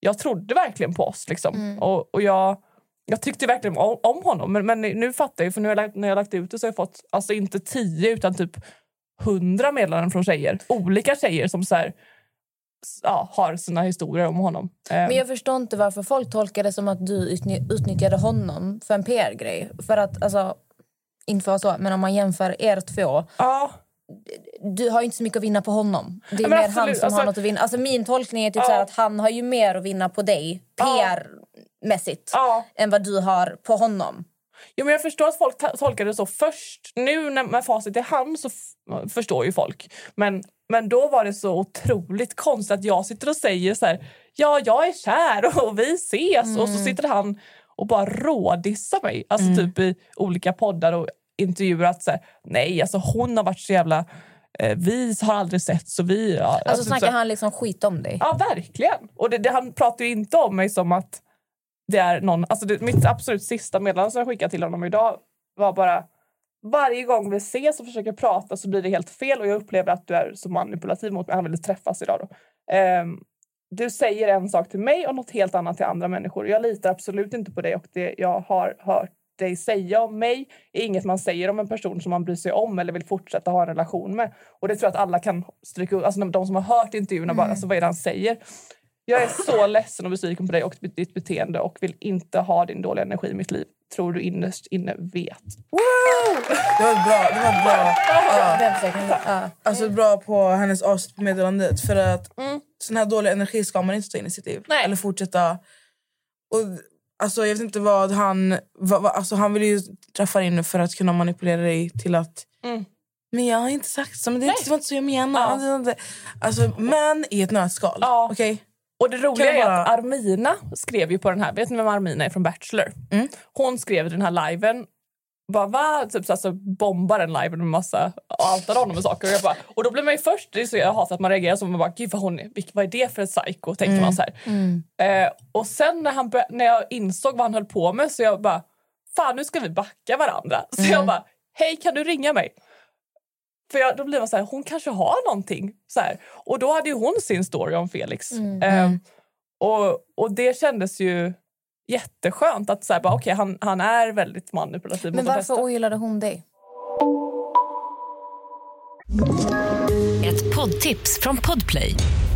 jag trodde verkligen på oss. Liksom. Och, och jag, jag tyckte verkligen om, om honom. Men, men nu fattar jag, för nu har jag lagt, när jag lagt ut det så har jag fått alltså inte tio utan typ hundra meddelanden från tjejer. Olika tjejer som så här, ja, har sina historier om honom. Eh, Men jag förstår inte varför folk tolkar det som att du utny- utnyttjade honom för en PR-grej. För att, alltså, inte för vara så, men om man jämför er två. ja, Du har inte så mycket att vinna på honom. Det är men mer absolut, han som alltså- har något att vinna. Alltså min tolkning är typ Ja. att han har ju mer att vinna på dig, PR-mässigt, ja. än vad du har på honom. Jo, men jag förstår att folk tolkar det så först. Nu när med facit i hand så förstår ju folk. Men, men då var det så otroligt konstigt att jag sitter och säger så här, ja, jag är kär och vi ses. Och så sitter han och bara rådissar mig. Alltså typ i olika poddar och intervjuer att så här, nej, alltså hon har varit så jävla... Eh, vi har aldrig sett så vi... Ja, Alltså alltså, snackar så- han liksom skit om dig? Ja, verkligen. Och det, det, han pratar ju inte om mig som att det är någon... Alltså det, mitt absolut sista meddelande som jag skickade till honom idag var bara varje gång vi ses och försöker prata så blir det helt fel och jag upplever att du är så manipulativ mot mig. Han ville träffas idag då. Ehm, du säger en sak till mig och något helt annat till andra människor. Jag litar absolut inte på dig och det jag har hört dig säga om mig är inget man säger om en person som man bryr sig om eller vill fortsätta ha en relation med. Och det tror jag att alla kan stryka. Alltså de som har hört intervjuerna, bara, alltså, vad är det han säger? Jag är så [laughs] ledsen och besviken på dig och ditt beteende och vill inte ha din dåliga energi i mitt liv. Tror du innerst inne vet. Det var bra. Det var bra. Ja. Alltså bra på hennes avslutsmeddelandet. För att sån här dålig energi ska man inte ta in i sitt liv. Nej. Eller fortsätta. Och, alltså, jag vet inte vad han... Vad, vad, alltså, han vill ju träffa dig nu för att kunna manipulera dig till att... Mm. Men jag har inte sagt så. Men det, är inte- det var inte så jag menar. Ja. Alltså, men i ett nötskal. Ja. Okej? Och det roliga Kan är bara- att Armina skrev ju på den här, vet ni vem Armina är från Bachelor? Mm. Hon skrev den här liven bara va? Typ så alltså, bombar den liven med massa outar honom och saker. Och, jag bara, och då blir man ju först, det är så jag hatar att man reagerar som man bara gud vad, hon är, vad är det för ett psycho? Tänkte man så här. Eh, och sen när, han, när jag insåg vad han höll på med så jag bara fan nu ska vi backa varandra. Så jag bara hej kan du ringa mig? För jag, då blir man så här, hon kanske har någonting. Så här. Och då hade ju hon sin story om Felix. Eh, och, och det kändes ju jätteskönt att så här, bara, okay, han, han är väldigt manipulativ Men varför ogillade hon dig? Ett poddtips från Podplay.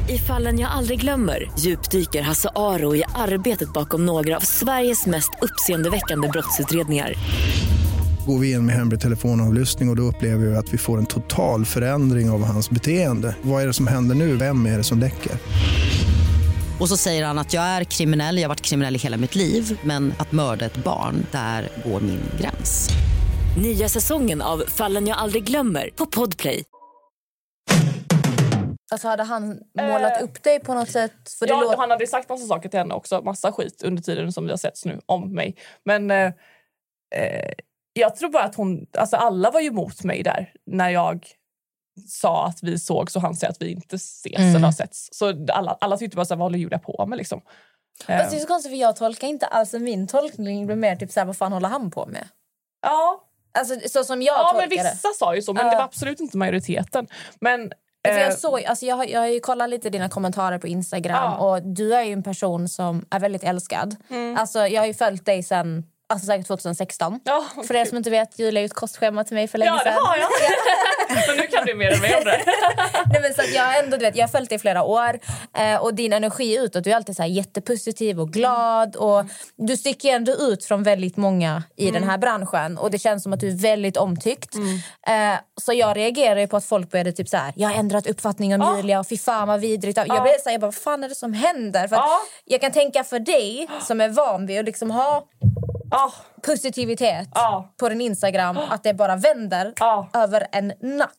I fallen jag aldrig glömmer djupdyker Hasse Aro i arbetet bakom några av Sveriges mest uppseendeväckande brottsutredningar. Går vi in med hemlig telefonavlyssning och, och då upplever vi att vi får en total förändring av hans beteende. Vad är det som händer nu? Vem är det som läcker? Och så säger han att jag är kriminell, jag har varit kriminell i hela mitt liv men att mörda ett barn, där går min gräns. Nya säsongen av Fallen jag aldrig glömmer på Podplay. Alltså hade han målat Eh, upp dig på något sätt? För ja, låter... Han hade sagt massa saker till henne också, massa skit under tiden som vi har setts nu om mig. Men eh, eh, jag tror bara att hon, alltså alla var ju emot mig där när jag sa att vi såg så han säger att vi inte ses Mm. eller har setts. Så alla, alla tyckte bara så här, vad håller Julia på med liksom? Eh, Fast det är så konstigt för jag tolkar inte alls. Min tolkning blir mer typ så här, vad fan håller han på med? ja, Alltså så som jag ja men tolkar det. vissa sa ju så, men Ja. det var absolut inte majoriteten. Men, För eh, jag, såg, alltså jag, har, jag har ju kollat lite dina kommentarer på Instagram Ja. och du är ju en person som är väldigt älskad. Mm. Alltså jag har ju följt dig sen alltså säkert 2016. ja, För er som inte vet, Julia är ett kostschema till mig för länge ja, det sedan. har jag. [laughs] men nu kan du mer än mig om det. Nej, men så att jag, har ändå, du vet, jag har följt dig i flera år eh, och din energi utåt, du är alltid så jättepositiv och glad. Och du sticker ändå ut från väldigt många i den här branschen och det känns som att du är väldigt omtyckt. Eh, så jag reagerar på att folk började typ så här, jag har ändrat uppfattning om Ja. Julia och fy fan vad vidrigt. Jag Ja. blev så här, jag bara, vad fan är det som händer? För Ja. Jag kan tänka för dig [gasps] som är van vid att liksom ha Ja, positivitet Ja. på din Instagram, att det bara vänder över en natt.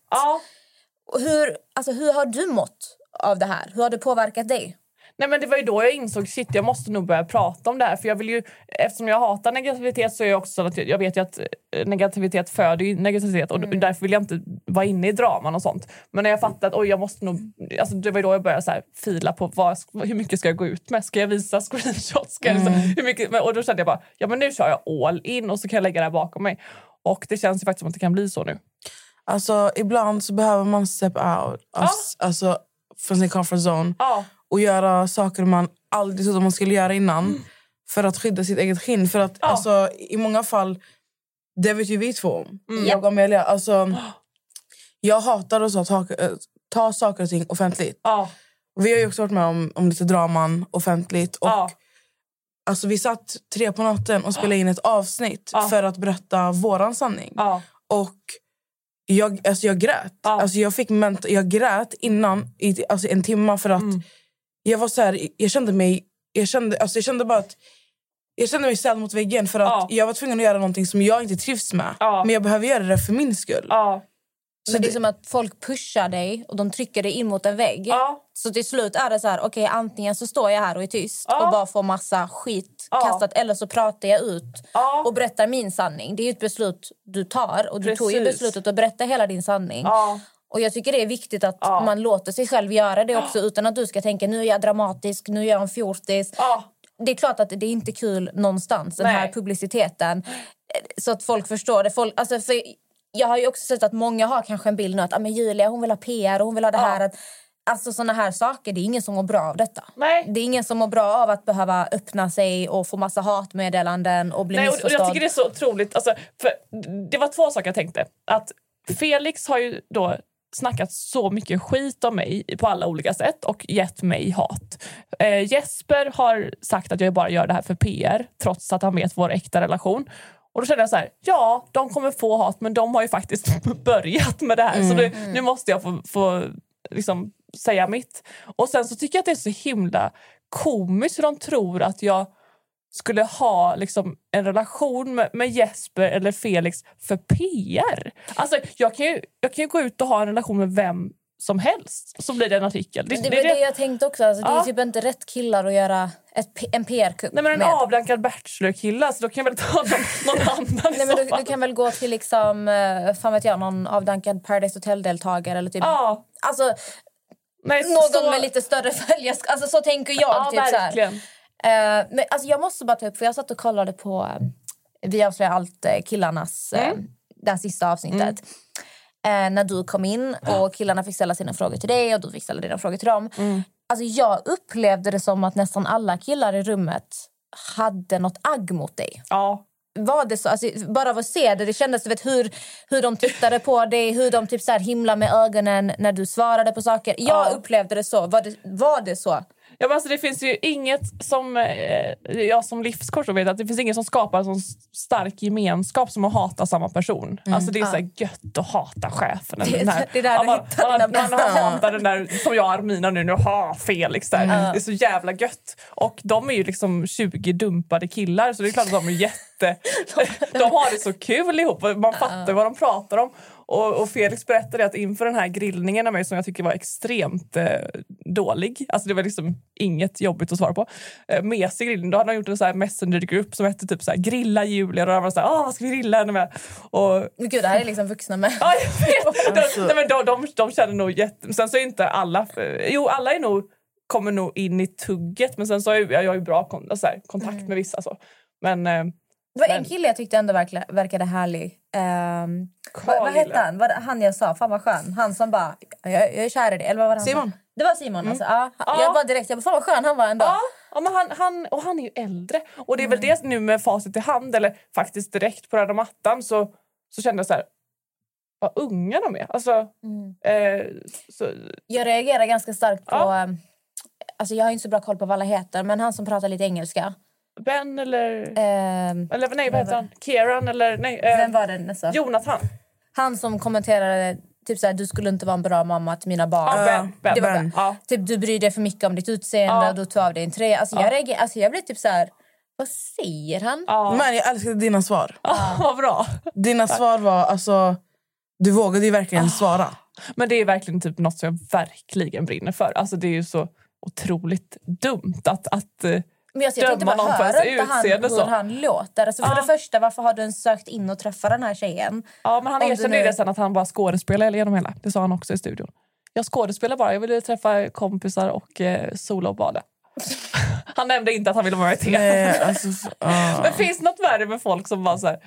Hur, alltså, hur har du mått av det här? Hur har det påverkat dig? Nej, men det var ju då jag insåg shit, jag måste nog börja prata om det här. För jag vill ju, eftersom jag hatar negativitet så är jag också så att jag vet ju att eh, negativitet föder negativitet och Mm. därför vill jag inte vara inne i draman och sånt. Men när jag fattade att oj, jag måste nog, alltså det var då jag började så här, fila på vad, hur mycket ska jag gå ut med? Ska jag visa screenshots? Ska Mm. hur mycket, och då kände jag bara, ja men nu kör jag all in och så kan jag lägga det här bakom mig. Och det känns ju faktiskt som att det kan bli så nu. Alltså, ibland så behöver man step out alltså, alltså, från sin comfort zone Ja, och göra saker man aldrig trodde man skulle göra innan för att skydda sitt eget skinn. För att Ja. alltså, i många fall, det vet ju vi två om. Mm. Jag och Amelia. Alltså, jag hatar att ta, ta, ta saker och ting offentligt. ja, Vi har ju också varit med om, om lite draman offentligt. Och, ja, alltså, vi satt tre på natten och spelade in ett avsnitt Ja. för att berätta våran sanning. ja, Och jag, alltså jag grät. Ja. Alltså jag, fick ment- jag grät innan i alltså en timme för att Mm. Jag var så här, jag kände mig jag kände, alltså jag kände bara att jag kände mig ställd mot väggen för att Ja. jag var tvungen att göra någonting som jag inte trivs med. Ja. Men jag behöver göra det för min skull. ja, Så Men det är som att folk pushar dig och de trycker dig in mot en vägg. ja, Så till slut är det så här, okej antingen så står jag här och är tyst Ja. och bara får massa skit Ja. kastat eller så pratar jag ut ja, och berättar min sanning. Det är ju ett beslut du tar och du tog ju Precis. beslutet att berätta hela din sanning. Ja. Och jag tycker det är viktigt att Ja. man låter sig själv göra det också utan att du ska tänka nu är jag dramatisk, nu är jag en fjortis. ja. Det är klart att det är inte kul någonstans, den Nej. här publiciteten. Så att folk förstår det. Folk, alltså för jag har ju också sett att många har kanske en bild nu att ah, men Julia hon vill ha PR och hon vill ha det Ja. här. Att, Alltså såna här saker, det är ingen som mår bra av detta. Nej. Det är ingen som mår bra av att behöva öppna sig och få massa hatmeddelanden och bli Nej, och, och jag tycker det är så otroligt. Alltså, för det var två saker jag tänkte. Att Felix har ju då snackat så mycket skit om mig på alla olika sätt och gett mig hat. Eh, Jesper har sagt att jag bara gör det här för PR trots att han vet vår äkta relation. Och då kände jag så här, ja, de kommer få hat men de har ju faktiskt [laughs] börjat med det här så nu, nu måste jag få, få liksom, säga mitt. Och sen så tycker jag att det är så himla komiskt hur de tror att jag skulle ha liksom, en relation med, med Jesper eller Felix för PR. Alltså, jag, kan ju, jag kan ju gå ut och ha en relation med vem som helst så blir det en artikel. Det, Det det, det, jag tänkte också. Alltså, Det är Ja. typ inte rätt killar att göra ett, en PR-kupp men en med. avdankad bachelor-kille, alltså, då kan jag väl ta någon, någon [laughs] annan Nej, men du, du kan väl gå till liksom, eh, fan vet jag, någon avdankad Paradise Hotel-deltagare eller typ... Ja, Alltså, nej, någon så, med lite större [laughs] följarskap. Alltså, så tänker jag. Ja, typ, så här. Eh, men alltså, jag måste bara ta upp, för jag satt och kollade på eh, Vi avslöjar allt eh, killarnas, Mm. det här sista avsnittet. Eh, när du kom in och killarna fick ställa sina frågor till dig och du fick ställa dina frågor till dem. Mm. Alltså, jag upplevde det som att nästan alla killar i rummet hade något agg mot dig. Ja. Var det så? Alltså, bara av att se det, det kändes vet, hur, hur de tittade på dig, hur de typ så här himlade med ögonen när du svarade på saker. Jag Ja. upplevde det så. Var det, var det så? Ja, men alltså, det finns ju inget som eh, jag som livscoach vet att det finns inget som skapar en sån stark gemenskap som att hata samma person. Alltså det är så här gött att hata chefen. Det- den här- det är där man, man, man, bästa. hatar den där som jag Armina nu, nu har Felix där. Det är så jävla gött. Och de är ju liksom 20 dumpade killar så det är klart att de är jätte... [laughs] [laughs] de har det så kul ihop. Man fattar vad de pratar om. Och, och Felix berättade att inför den här grillningen av mig som jag tycker var extremt eh, dålig, alltså det var liksom inget jobbigt att svara på, eh, mesig grillning, då hade han gjort en så här messengergrupp som hette typ så här, grilla Julia och då var så här, ah, vad ska vi grilla henne med? Och, Men Gud, det här är liksom vuxna män. ja, jag vet. De, nej, men de, de, de känner nog jätte... Sen så är inte alla... Jo, alla är nog, kommer nog in i tugget men sen så har jag, jag har ju bra kon, så här, kontakt med vissa. Så. Men eh, Det var en Men- kille jag tyckte ändå verkligen, verkade härlig. Um, vad, vad hette han? Var det han jag sa? Fan vad skön. Han som bara, jag, jag är kär i dig. Eller vad var det han Simon. sa? Det var Simon alltså. Ja, han- Ja. Jag bara direkt, jag bara, fan vad skön han var ändå. Ja, ja men han, han, och han är ju äldre. Och det är väl det nu med facit i hand, eller faktiskt direkt på röda mattan så, så kände jag så här, vad unga de är. Alltså, eh, så, Jag reagerar ganska starkt på... Ja. ehm, Alltså jag har inte så bra koll på vad alla heter, men han som pratar lite engelska. Ben eller... Ehm, eller nej, vad heter han? Kieran eller... Nej, eh, vem var det nästa? Jonathan. Han som kommenterade typ såhär, du skulle inte vara en bra mamma till mina barn. Ja, ben, ben, Det var Ben. Ja. Typ du bryr dig för mycket om ditt utseende Ja. och du tar av dig en tröja. Alltså, jag, reagerar, alltså jag blir typ så här. vad säger han? Ja. Men jag älskade dina svar. [laughs] Ah, vad bra. Dina svar var alltså... Du vågade ju verkligen svara. Men det är verkligen typ något som jag verkligen brinner för. Alltså det är ju så otroligt dumt att... att eh, Men jag, jag tänkte bara, någon hör inte han hur så. han låter? Alltså, för Ja. det första, varför har du sökt in och träffat den här tjejen? ja, men han erkände nu- det sen att han bara skådespelar genom hela. Det sa han också i studion. Jag skådespelar bara. Jag ville träffa kompisar och eh, sola och bada. [laughs] han nämnde inte att han ville vara med i TV. Nej, alltså, [laughs] ah. Men finns något värre med folk som bara så här...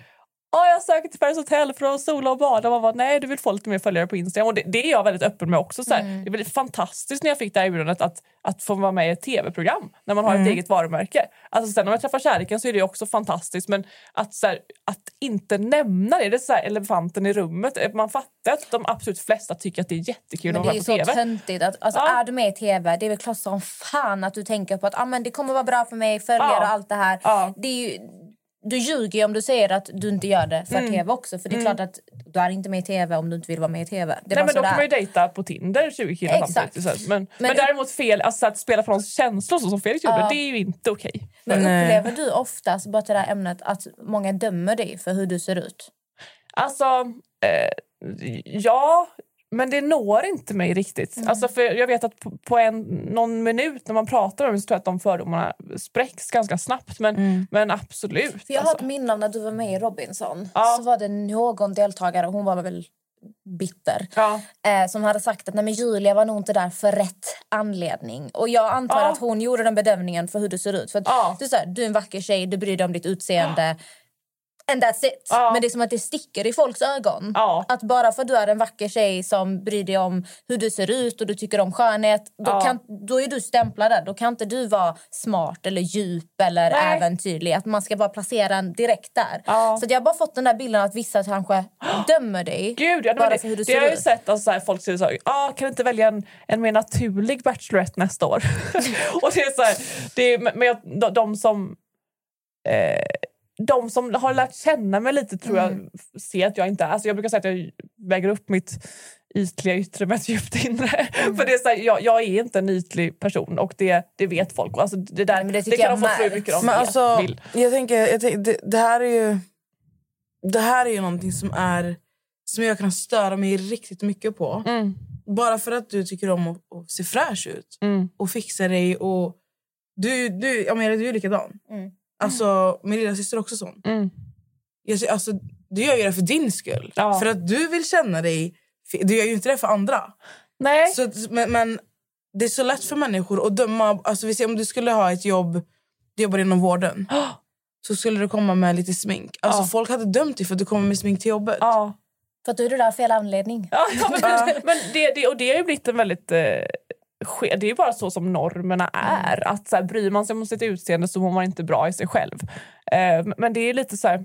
Ja, jag söker till Paris Hotel för att sola och bada. Man bara, nej, du vill få lite mer följare på Instagram. Och det, det är jag väldigt öppen med också. Så här. Det är väldigt fantastiskt när jag fick det här erbjudandet att, att få vara med i ett tv-program när man har ett eget varumärke. Alltså, sen om jag träffar kärleken så är det också fantastiskt. Men att, så här, att inte nämna det, det är så här elefanten i rummet. Man fattar att de absolut flesta tycker att det är jättekul Men att det vara är på ju så tv. töntigt. Att, alltså, Ja. Är du med i tv, det är väl klart som fan att du tänker på att ah, men det kommer vara bra för mig, följare Ja. och allt det här. Ja. Det är ju, du ljuger ju om du säger att du inte gör det för Mm. tv också. För det är klart att du är inte med i tv om du inte vill vara med i tv. Det Nej, men då kan man ju dejta på Tinder 20 killar Exakt. samtidigt. Men, men, Men- däremot fel, alltså, att spela någons känslor så som Felix gjorde, Ja. det är ju inte okej. Men Nej. upplever du oftast, bara till det här ämnet, att många dömer dig för hur du ser ut? Alltså, eh, ja, men det når inte mig riktigt. Mm. Alltså, för jag vet att på, på en, någon minut när man pratar om det så tror jag att de fördomarna spräcks ganska snabbt. Men, men absolut. Mm. För jag har alltså. ett minne av när du var med i Robinson. Ja. Så var det någon deltagare, hon var väl bitter. Ja. eh, som hade sagt att Nej, men Julia var nog inte där för rätt anledning. Och jag antar Ja. att hon gjorde den bedömningen för hur du ser ut. För att Ja. du, är så här, du är en vacker tjej, du bryr dig om ditt utseende. And that's it. Ja. Men det är som att det sticker i folks ögon. Ja. Att bara för att du är en vacker tjej som bryr dig om hur du ser ut och du tycker om skönhet, då, Ja. kan, då är du stämplad där. Då kan inte du vara smart eller djup eller Nej. äventyrlig. Att man ska bara placera en direkt där. Så jag har bara fått den där bilden att vissa kanske [gasps] dömer dig. Gud, ja, men Bara det, för hur du det ser har jag ju ut. sett alltså, så här, folk säger så här, ah, kan du inte välja en, en mer naturlig Bachelorette nästa år? [laughs] och det är så här, det är, men jag, de, de som eh, de som har lärt känna mig lite tror Mm. jag f- ser att jag inte är... Alltså jag brukar säga att jag väger upp mitt ytliga yttre med ett djupt inre. Mm. [laughs] För det är så här, jag, jag är inte en ytlig person och det, det vet folk. Alltså det, där, men det det, kan de få tro hur mycket de Men alltså, vill. jag tänker, jag tänker det, det här är ju... Det här är ju någonting som är som jag kan störa mig riktigt mycket på. Mm, Bara för att du tycker om att, att se fräsch ut mm, och fixa dig. Och du, du, jag menar, du är likadan. Mm. Alltså, min lilla syster är också sån. mm. Jag, alltså, du gör ju det för din skull. Ja. För att du vill känna dig... Du gör ju inte det för andra. Nej. Så, men, men det är så lätt för människor att döma. Alltså, vi ser, om du skulle ha ett jobb, du jobbar inom vården. [gasps] Så skulle du komma med lite smink. Alltså, Ja. Folk hade dömt dig för att du kommer med smink till jobbet. Ja. För att du är där av fel anledning. Ja, [laughs] ja, men, men det, det, och det har ju blivit en väldigt... Eh, ske- det är ju bara så som normerna är. Att så här, Bryr man sig om sitt utseende så mår man inte bra i sig själv. Eh, men det är lite så här...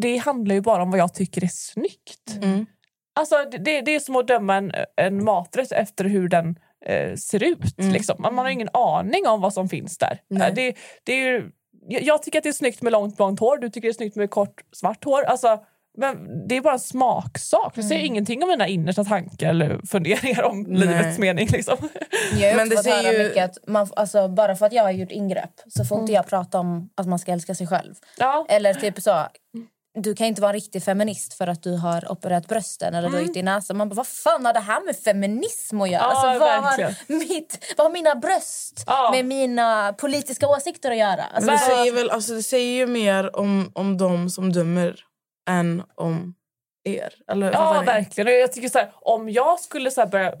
Det handlar ju bara om vad jag tycker är snyggt. Mm. Alltså, det, det är som att döma en, en maträtt efter hur den eh, ser ut. Mm. Liksom. Man, man har ingen aning om vad som finns där. Eh, det, det är ju, jag, jag tycker att det är snyggt med långt blont hår. Du tycker det är snyggt med kort svart hår. Alltså, men det är bara en smaksak. Det säger ingenting om mina innersta tankar eller funderingar om Nej. livets mening. Liksom. Jag har Men det säger ju- mycket att man, alltså, bara för att jag har gjort ingrepp så får inte jag prata om att man ska älska sig själv. Ja. Eller typ så, du kan inte vara en riktig feminist för att du har opererat brösten eller Mm. dragit din näsa. Man bara, vad fan har det här med feminism att göra? Ja, alltså, vad, har mitt, vad har mina bröst Ja. med mina politiska åsikter att göra? Alltså, Men det säger, väl, alltså, det säger ju mer om, om de som dömer än om er. Eller, Ja, verkligen. Jag tycker så här, om jag skulle så här börja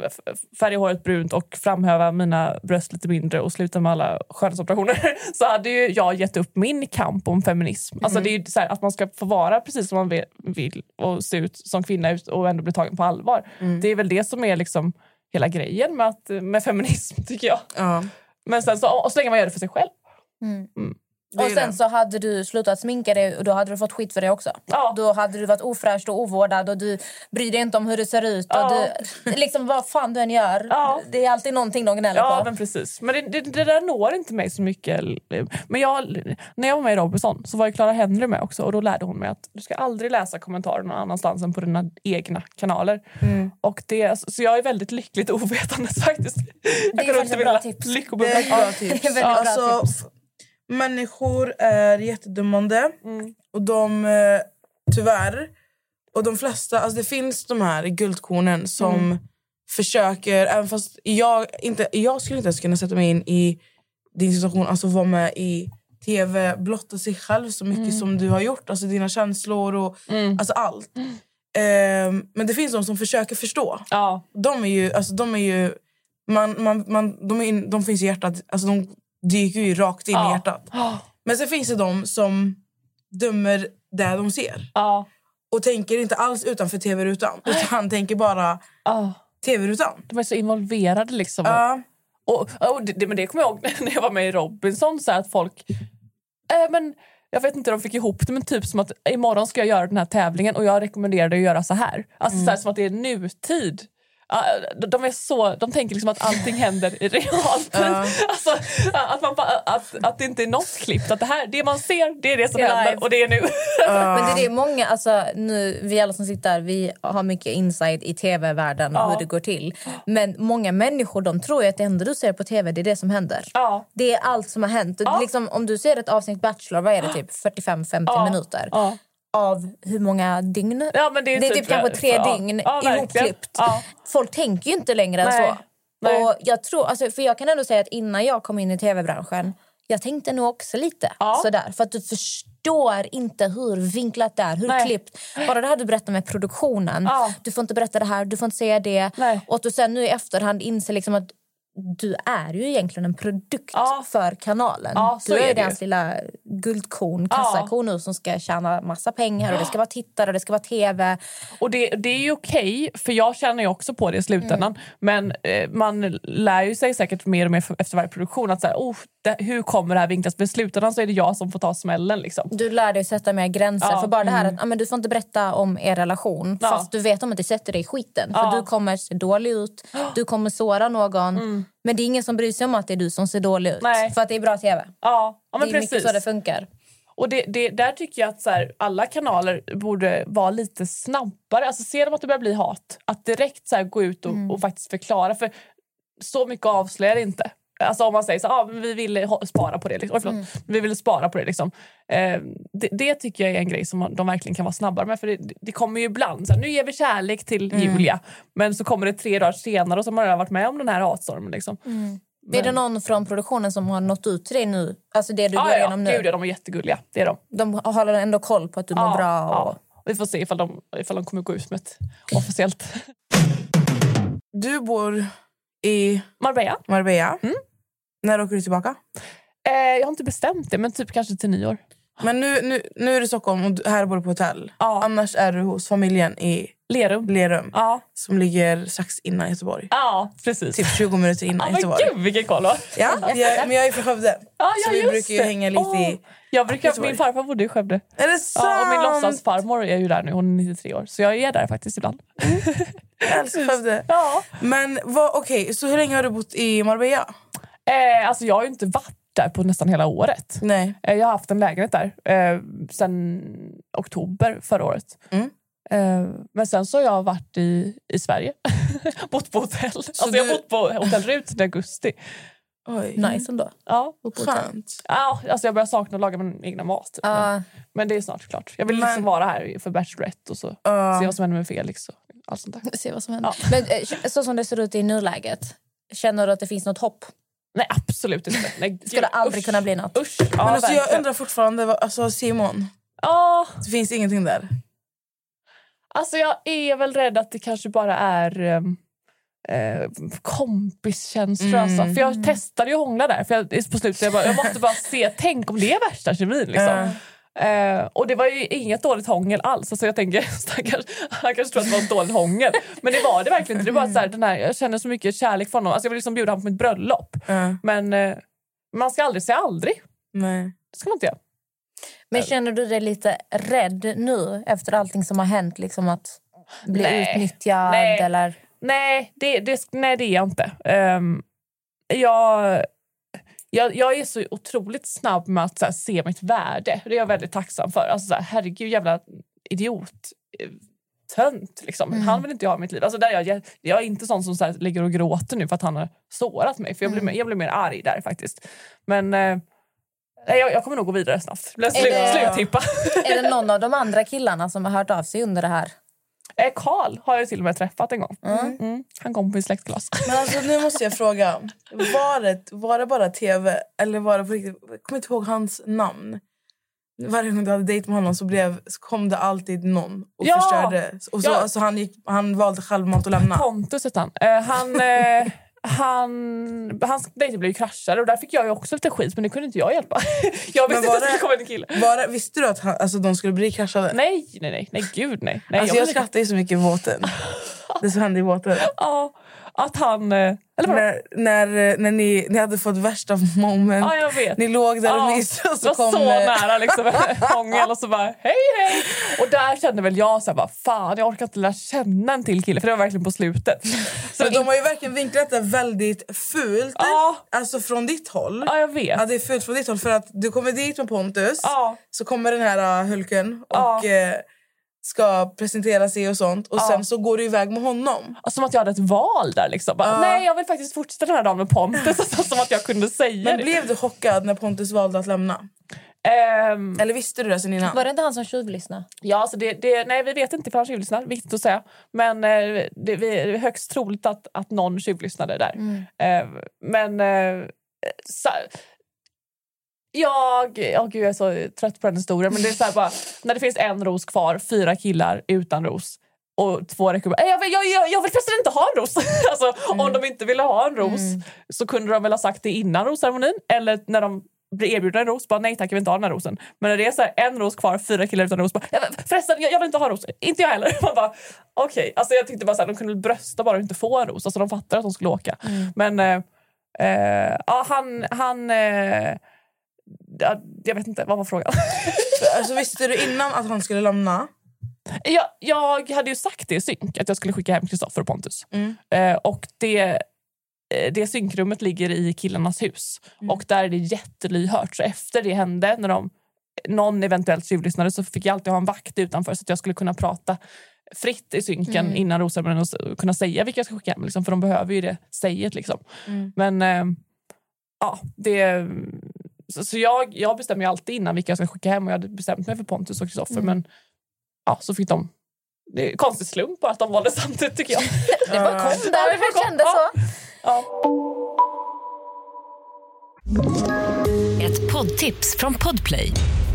färga håret brunt och framhäva mina bröst lite mindre och sluta med alla skönhetsoperationer [laughs] så hade ju jag gett upp min kamp om feminism. Alltså det är ju så här, att man ska få vara precis som man vill- och se ut som kvinna ut och ändå bli tagen på allvar. Det är väl det som är liksom hela grejen med, att, med feminism, [laughs] tycker jag. Ja, Men sen så, och så länge man gör det för sig själv. det är Och sen så hade du slutat sminka dig och då hade du fått skit för det också. Ja. Då hade du varit ofräsch och ovårdad och du bryr dig inte om hur du ser ut. Och Ja. du, liksom vad fan du än gör, Ja. det är alltid någonting de gnäller Ja, på. men precis. Men det, det, det där når inte mig så mycket. Men jag, när jag var med i Robinson så var ju Clara Henry med också och då lärde hon mig att du ska aldrig läsa kommentarer någon annanstans än på dina egna kanaler. Mm. Och det, så jag är väldigt lyckligt ovetandes [laughs] faktiskt. Det är jag faktiskt ett bra tips. Det är Lyckobubbla. ett bra tips. [laughs] Det är väldigt bra alltså, tips. Människor är jättedömande. Mm. Och de, eh, tyvärr, och de flesta, alltså det finns de här guldkornen som Mm. försöker, även fast jag, inte, jag skulle inte ens kunna sätta mig in i din situation, alltså vara med i tv, blotta sig själv så mycket Mm. som du har gjort, alltså dina känslor och alltså allt. Ehm, men det finns de som försöker förstå. Ja, De är ju, alltså de är ju, man, man, man, de, är in, de finns i hjärtat, alltså de dyker ju rakt in i hjärtat. Men sen finns det de som dömer det de ser. Och tänker inte alls utanför tv-rutan. Utan tänker bara tv-rutan. De är så involverade liksom. Ja. Och, och det, det- men det kommer jag ihåg [laughs] när jag var med i Robinson, så att folk... Äh, men, jag vet inte hur de fick ihop det, men typ som att imorgon ska jag göra den här tävlingen och jag rekommenderar dig att göra så här. Alltså så här, som att det är nutid. De- är så, de tänker liksom att allting händer i realtid. [laughs] Alltså, att, man, att, att det inte är något klippt. Att det, här, det man ser, det är det som är händer live. och det är nu. [laughs] Men det är det många, alltså, nu, vi alla som sitter här, vi har mycket insight i tv-världen och Ja. hur det går till. Men många människor de tror ju att det enda du ser på tv det är det som händer. Det är allt som har hänt. Liksom, om du ser ett avsnitt Bachelor, vad är det? typ 45-50 Ja. minuter. Av hur många dygn? Ja, det är det är typ- typ kanske tre ja. dygn Ja, ihopklippt. Ja. Folk tänker ju inte längre än så. Nej. Och jag, tror, alltså, för jag kan ändå säga att innan jag kom in i tv-branschen jag tänkte nog också lite Ja. sådär. För att du förstår inte hur vinklat det är, hur Nej. klippt. Bara det här du berättar med produktionen. Ja. Du får inte berätta det här, du får inte säga det. Nej. Och att du sen nu i efterhand inser liksom att du är ju egentligen en produkt Ja. för kanalen. Ja, så du är är deras lilla guldkorn, kassako nu som ska tjäna massa pengar och det ska vara tittare och det ska vara tv. Och det, det är ju okej, för jag känner ju också på det i slutändan. Men eh, man lär ju sig säkert mer och mer efter varje produktion att så här, oh, det, hur kommer det här vinklas? För i slutändan så är det jag som får ta smällen. Liksom. Du lär dig sätta mer gränser. Ja. För bara det här att ah, men du får inte berätta om er relation Ja. fast du vet om att det sätter dig i skiten. Ja. För du kommer se dålig ut, du kommer såra någon. Men det är ingen som bryr sig om att det är du som ser dålig ut. Nej. För att det är bra tv. Ja, ja men det är precis. mycket så det funkar. Och det, det, där tycker jag att så här, alla kanaler borde vara lite snabbare. Alltså ser de att det börjar bli hat, att direkt så här, gå ut och, och faktiskt förklara. För så mycket avslöjar inte. Alltså om man säger så ah, men vi ville spara på det. Liksom. Oj, förlåt. Vi ville spara på det. Liksom. Eh, det. Det tycker jag är en grej som de verkligen kan vara snabbare med. För det, det kommer ju ibland. Så här, nu ger vi kärlek till Julia. Men så kommer det tre dagar senare och så har man varit med om den här hatstormen. Liksom. Är det någon från produktionen som har nått ut till dig nu? Alltså det du Ah, går ja, igenom nu? Gud, ja, de är jättegulliga. Det är de. De håller ändå koll på att du mår Ja, bra? Och... ja. Vi får se ifall de, ifall de kommer gå ut med ett officiellt Du bor i Marbella. Marbella. Mm. När åker du tillbaka? Eh, jag har inte bestämt det, men typ kanske till nyår. Men nu, nu, nu är du i Stockholm och här bor du på hotell. Ja. Annars är du hos familjen i Lerum. Lerum Ja, som ligger strax innan Göteborg. ja precis. Typ 20 minuter Ja, innan men Göteborg. gud vilken koll! Ja, [laughs] jag, men jag är från Skövde. Ja, Så ja, vi just brukar ju hänga lite Åh, i... Jag brukar, Göteborg. min farfar bodde i Skövde. Är det sant? Ja, och min låtsasfarmor är ju där nu, hon är 93 år. Så jag är där faktiskt ibland. Jag älskar [laughs] Skövde. Ja. Men okej, så hur länge har du bott i Marbella? Eh, alltså jag har ju inte varit där på nästan hela året. Nej. Eh, jag har haft en lägenhet där eh, sen oktober förra året. Mm. Eh, men sen så har jag varit i, i Sverige. [laughs] bott på hotell. alltså jag har du- bott på hotell Rut sedan augusti. Oj. Nice ändå. Ja. Skönt. Ja, alltså jag börjar sakna att laga min egna mat. typ. Ja. Men, men det är snart klart. Jag vill Men- liksom vara här för Bachelorette och så Ja. se vad som händer med Felix och allt sånt där. Se vad som händer. Men eh, så som det ser ut i nuläget, känner du att det finns något hopp? Nej, absolut inte. Nej, [laughs] Skulle gud, aldrig usch. kunna bli något. Usch. Ja, Men alltså, jag undrar fortfarande, alltså Simon, Ja, det finns ingenting där? Alltså jag är väl rädd att det kanske bara är um, eh, kompiskänslor. Mm. Alltså. För jag testade ju hångla där. För jag, på slutet jag, bara, jag måste bara se, tänk om det är värsta kemin. Liksom. Eh, och det var ju inget dåligt hångel alls. Alltså jag tänker, [laughs] stackars, han kanske tror att det var ett dåligt hångel. Men det var det verkligen inte. Det var så här, den här, jag känner så mycket kärlek för honom. Alltså jag vill liksom bjuda honom på mitt bröllop. Ja. Men eh, man ska aldrig säga aldrig. Nej. Det ska man inte göra. Men känner du dig lite rädd nu efter allting som har hänt? Liksom att bli Nej. utnyttjad Nej. eller... Nej, det, det, nej, det är jag inte. Ehm, jag, jag, jag är så otroligt snabb med att här, se mitt värde. Det är jag väldigt tacksam för. Alltså, så här, herregud, jävla idiot. eh, Tönt, liksom. Han vill inte jag ha mitt liv. Alltså, där är jag, jag är inte sån som så här, ligger och gråter nu för att han har sårat mig. För Jag blir, mer- jag blir mer arg där faktiskt. Men eh, nej, jag, jag kommer nog gå vidare snabbt. Slut, det- Sluttippa. Är det någon av de andra killarna som har hört av sig under det här? Eh, Karl har jag till och med träffat en gång. Mm. Han kom på min släktglas. Men alltså, nu måste jag fråga, var det, var det bara tv eller var det på riktigt? Jag kommer inte ihåg hans namn. Varje gång du hade dejt med honom så, blev, så kom det alltid någon och Ja! förstörde. Och så, Ja. alltså, han, gick, han valde självmant att lämna. Pontus hette han. Eh, han, eh, han hans dejting blev ju kraschade och där fick jag ju också lite skit men det kunde inte jag hjälpa. [laughs] jag visste inte att det skulle komma en kille. Var visste du att han, alltså, de skulle bli kraschade? Nej, nej, nej, nej, gud nej. nej alltså, jag inte- skrattar ju så mycket i båten. [laughs] Det som hände i båten. Ja, att han... eh, Eller? När, när, när ni, ni hade fått värsta moment. Ja, jag vet. Ni låg där och Ja, myste och det var så kom... så eh, nära liksom, [laughs] hångel och så bara hej hej. Och där kände väl jag så här, bara, fan jag orkar inte lära känna en till kille för det var verkligen på slutet. Så Men de har ju verkligen vinklat det väldigt fult. Ja. Alltså från ditt håll. Ja, jag vet. Ja, det är fult från ditt håll för att du kommer dit med Pontus. Ja. Så kommer den här uh, Hulken Ja. och eh, ska presentera sig och sånt. Och Ja. sen så går du iväg med honom. Som att jag hade ett val där. Liksom. Bara, Ja. Nej, jag vill faktiskt fortsätta den här dagen med Pontus. [laughs] Alltså, som att jag kunde säga Men det. blev du chockad när Pontus valde att lämna? Ehm, Eller visste du det sen innan? Var det inte han som tjuvlyssnade? Ja, alltså det, det, nej, vi vet inte ifall han tjuvlyssnar. Viktigt att säga. Men eh, det, det är högst troligt att, att någon tjuvlyssnade där. Eh, men... Eh, så, jag, oh gud, jag är så trött på den historien. Men det är så här bara, när det finns en ros kvar, fyra killar utan ros och två räcker bara, "Eh, jag, vill- jag, jag, jag vill förresten inte ha en ros. [laughs] alltså, Om de inte ville ha en ros så kunde de väl ha sagt det innan rosceremonin eller när de blir erbjuden en ros, bara nej tack jag vill inte ha den här rosen. Men när det är så här, en ros kvar, fyra killar utan ros, bara "Ja, men förresten jag, jag vill inte ha ros, inte jag heller. [laughs] Man bara okej, alltså jag tyckte bara så här, de kunde brösta bara och inte få en ros, alltså de fattar att de skulle åka. Men eh, eh, ja, han, han eh, ja, jag vet inte, vad var frågan? [laughs] Alltså, visste du innan att han skulle lämna? Jag, jag hade ju sagt det i synk, att jag skulle skicka hem Kristoffer och Pontus. Mm. Eh, och det, eh, det synkrummet ligger i killarnas hus. Och där är det jättelyhört. Så efter det hände, när de, någon eventuellt tjuvlyssnade, så fick jag alltid ha en vakt utanför så att jag skulle kunna prata fritt i synken innan rosceremonin och kunna säga vilka jag ska skicka hem. Liksom, för de behöver ju det säget. Liksom. Men eh, ja, det... Så, så jag, jag bestämmer ju alltid innan vilka jag ska skicka hem och jag hade bestämt mig för Pontus och Kristoffer men ja, så fick de... Det är konstig slump bara att de valde samtidigt tycker jag. [laughs] Det bara kom där, det kändes så. Ja. Ett poddtips från Podplay.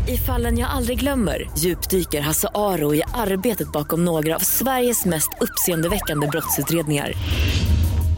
I fallen jag aldrig glömmer djupdyker Hasse Aro i arbetet bakom några av Sveriges mest uppseendeväckande brottsutredningar.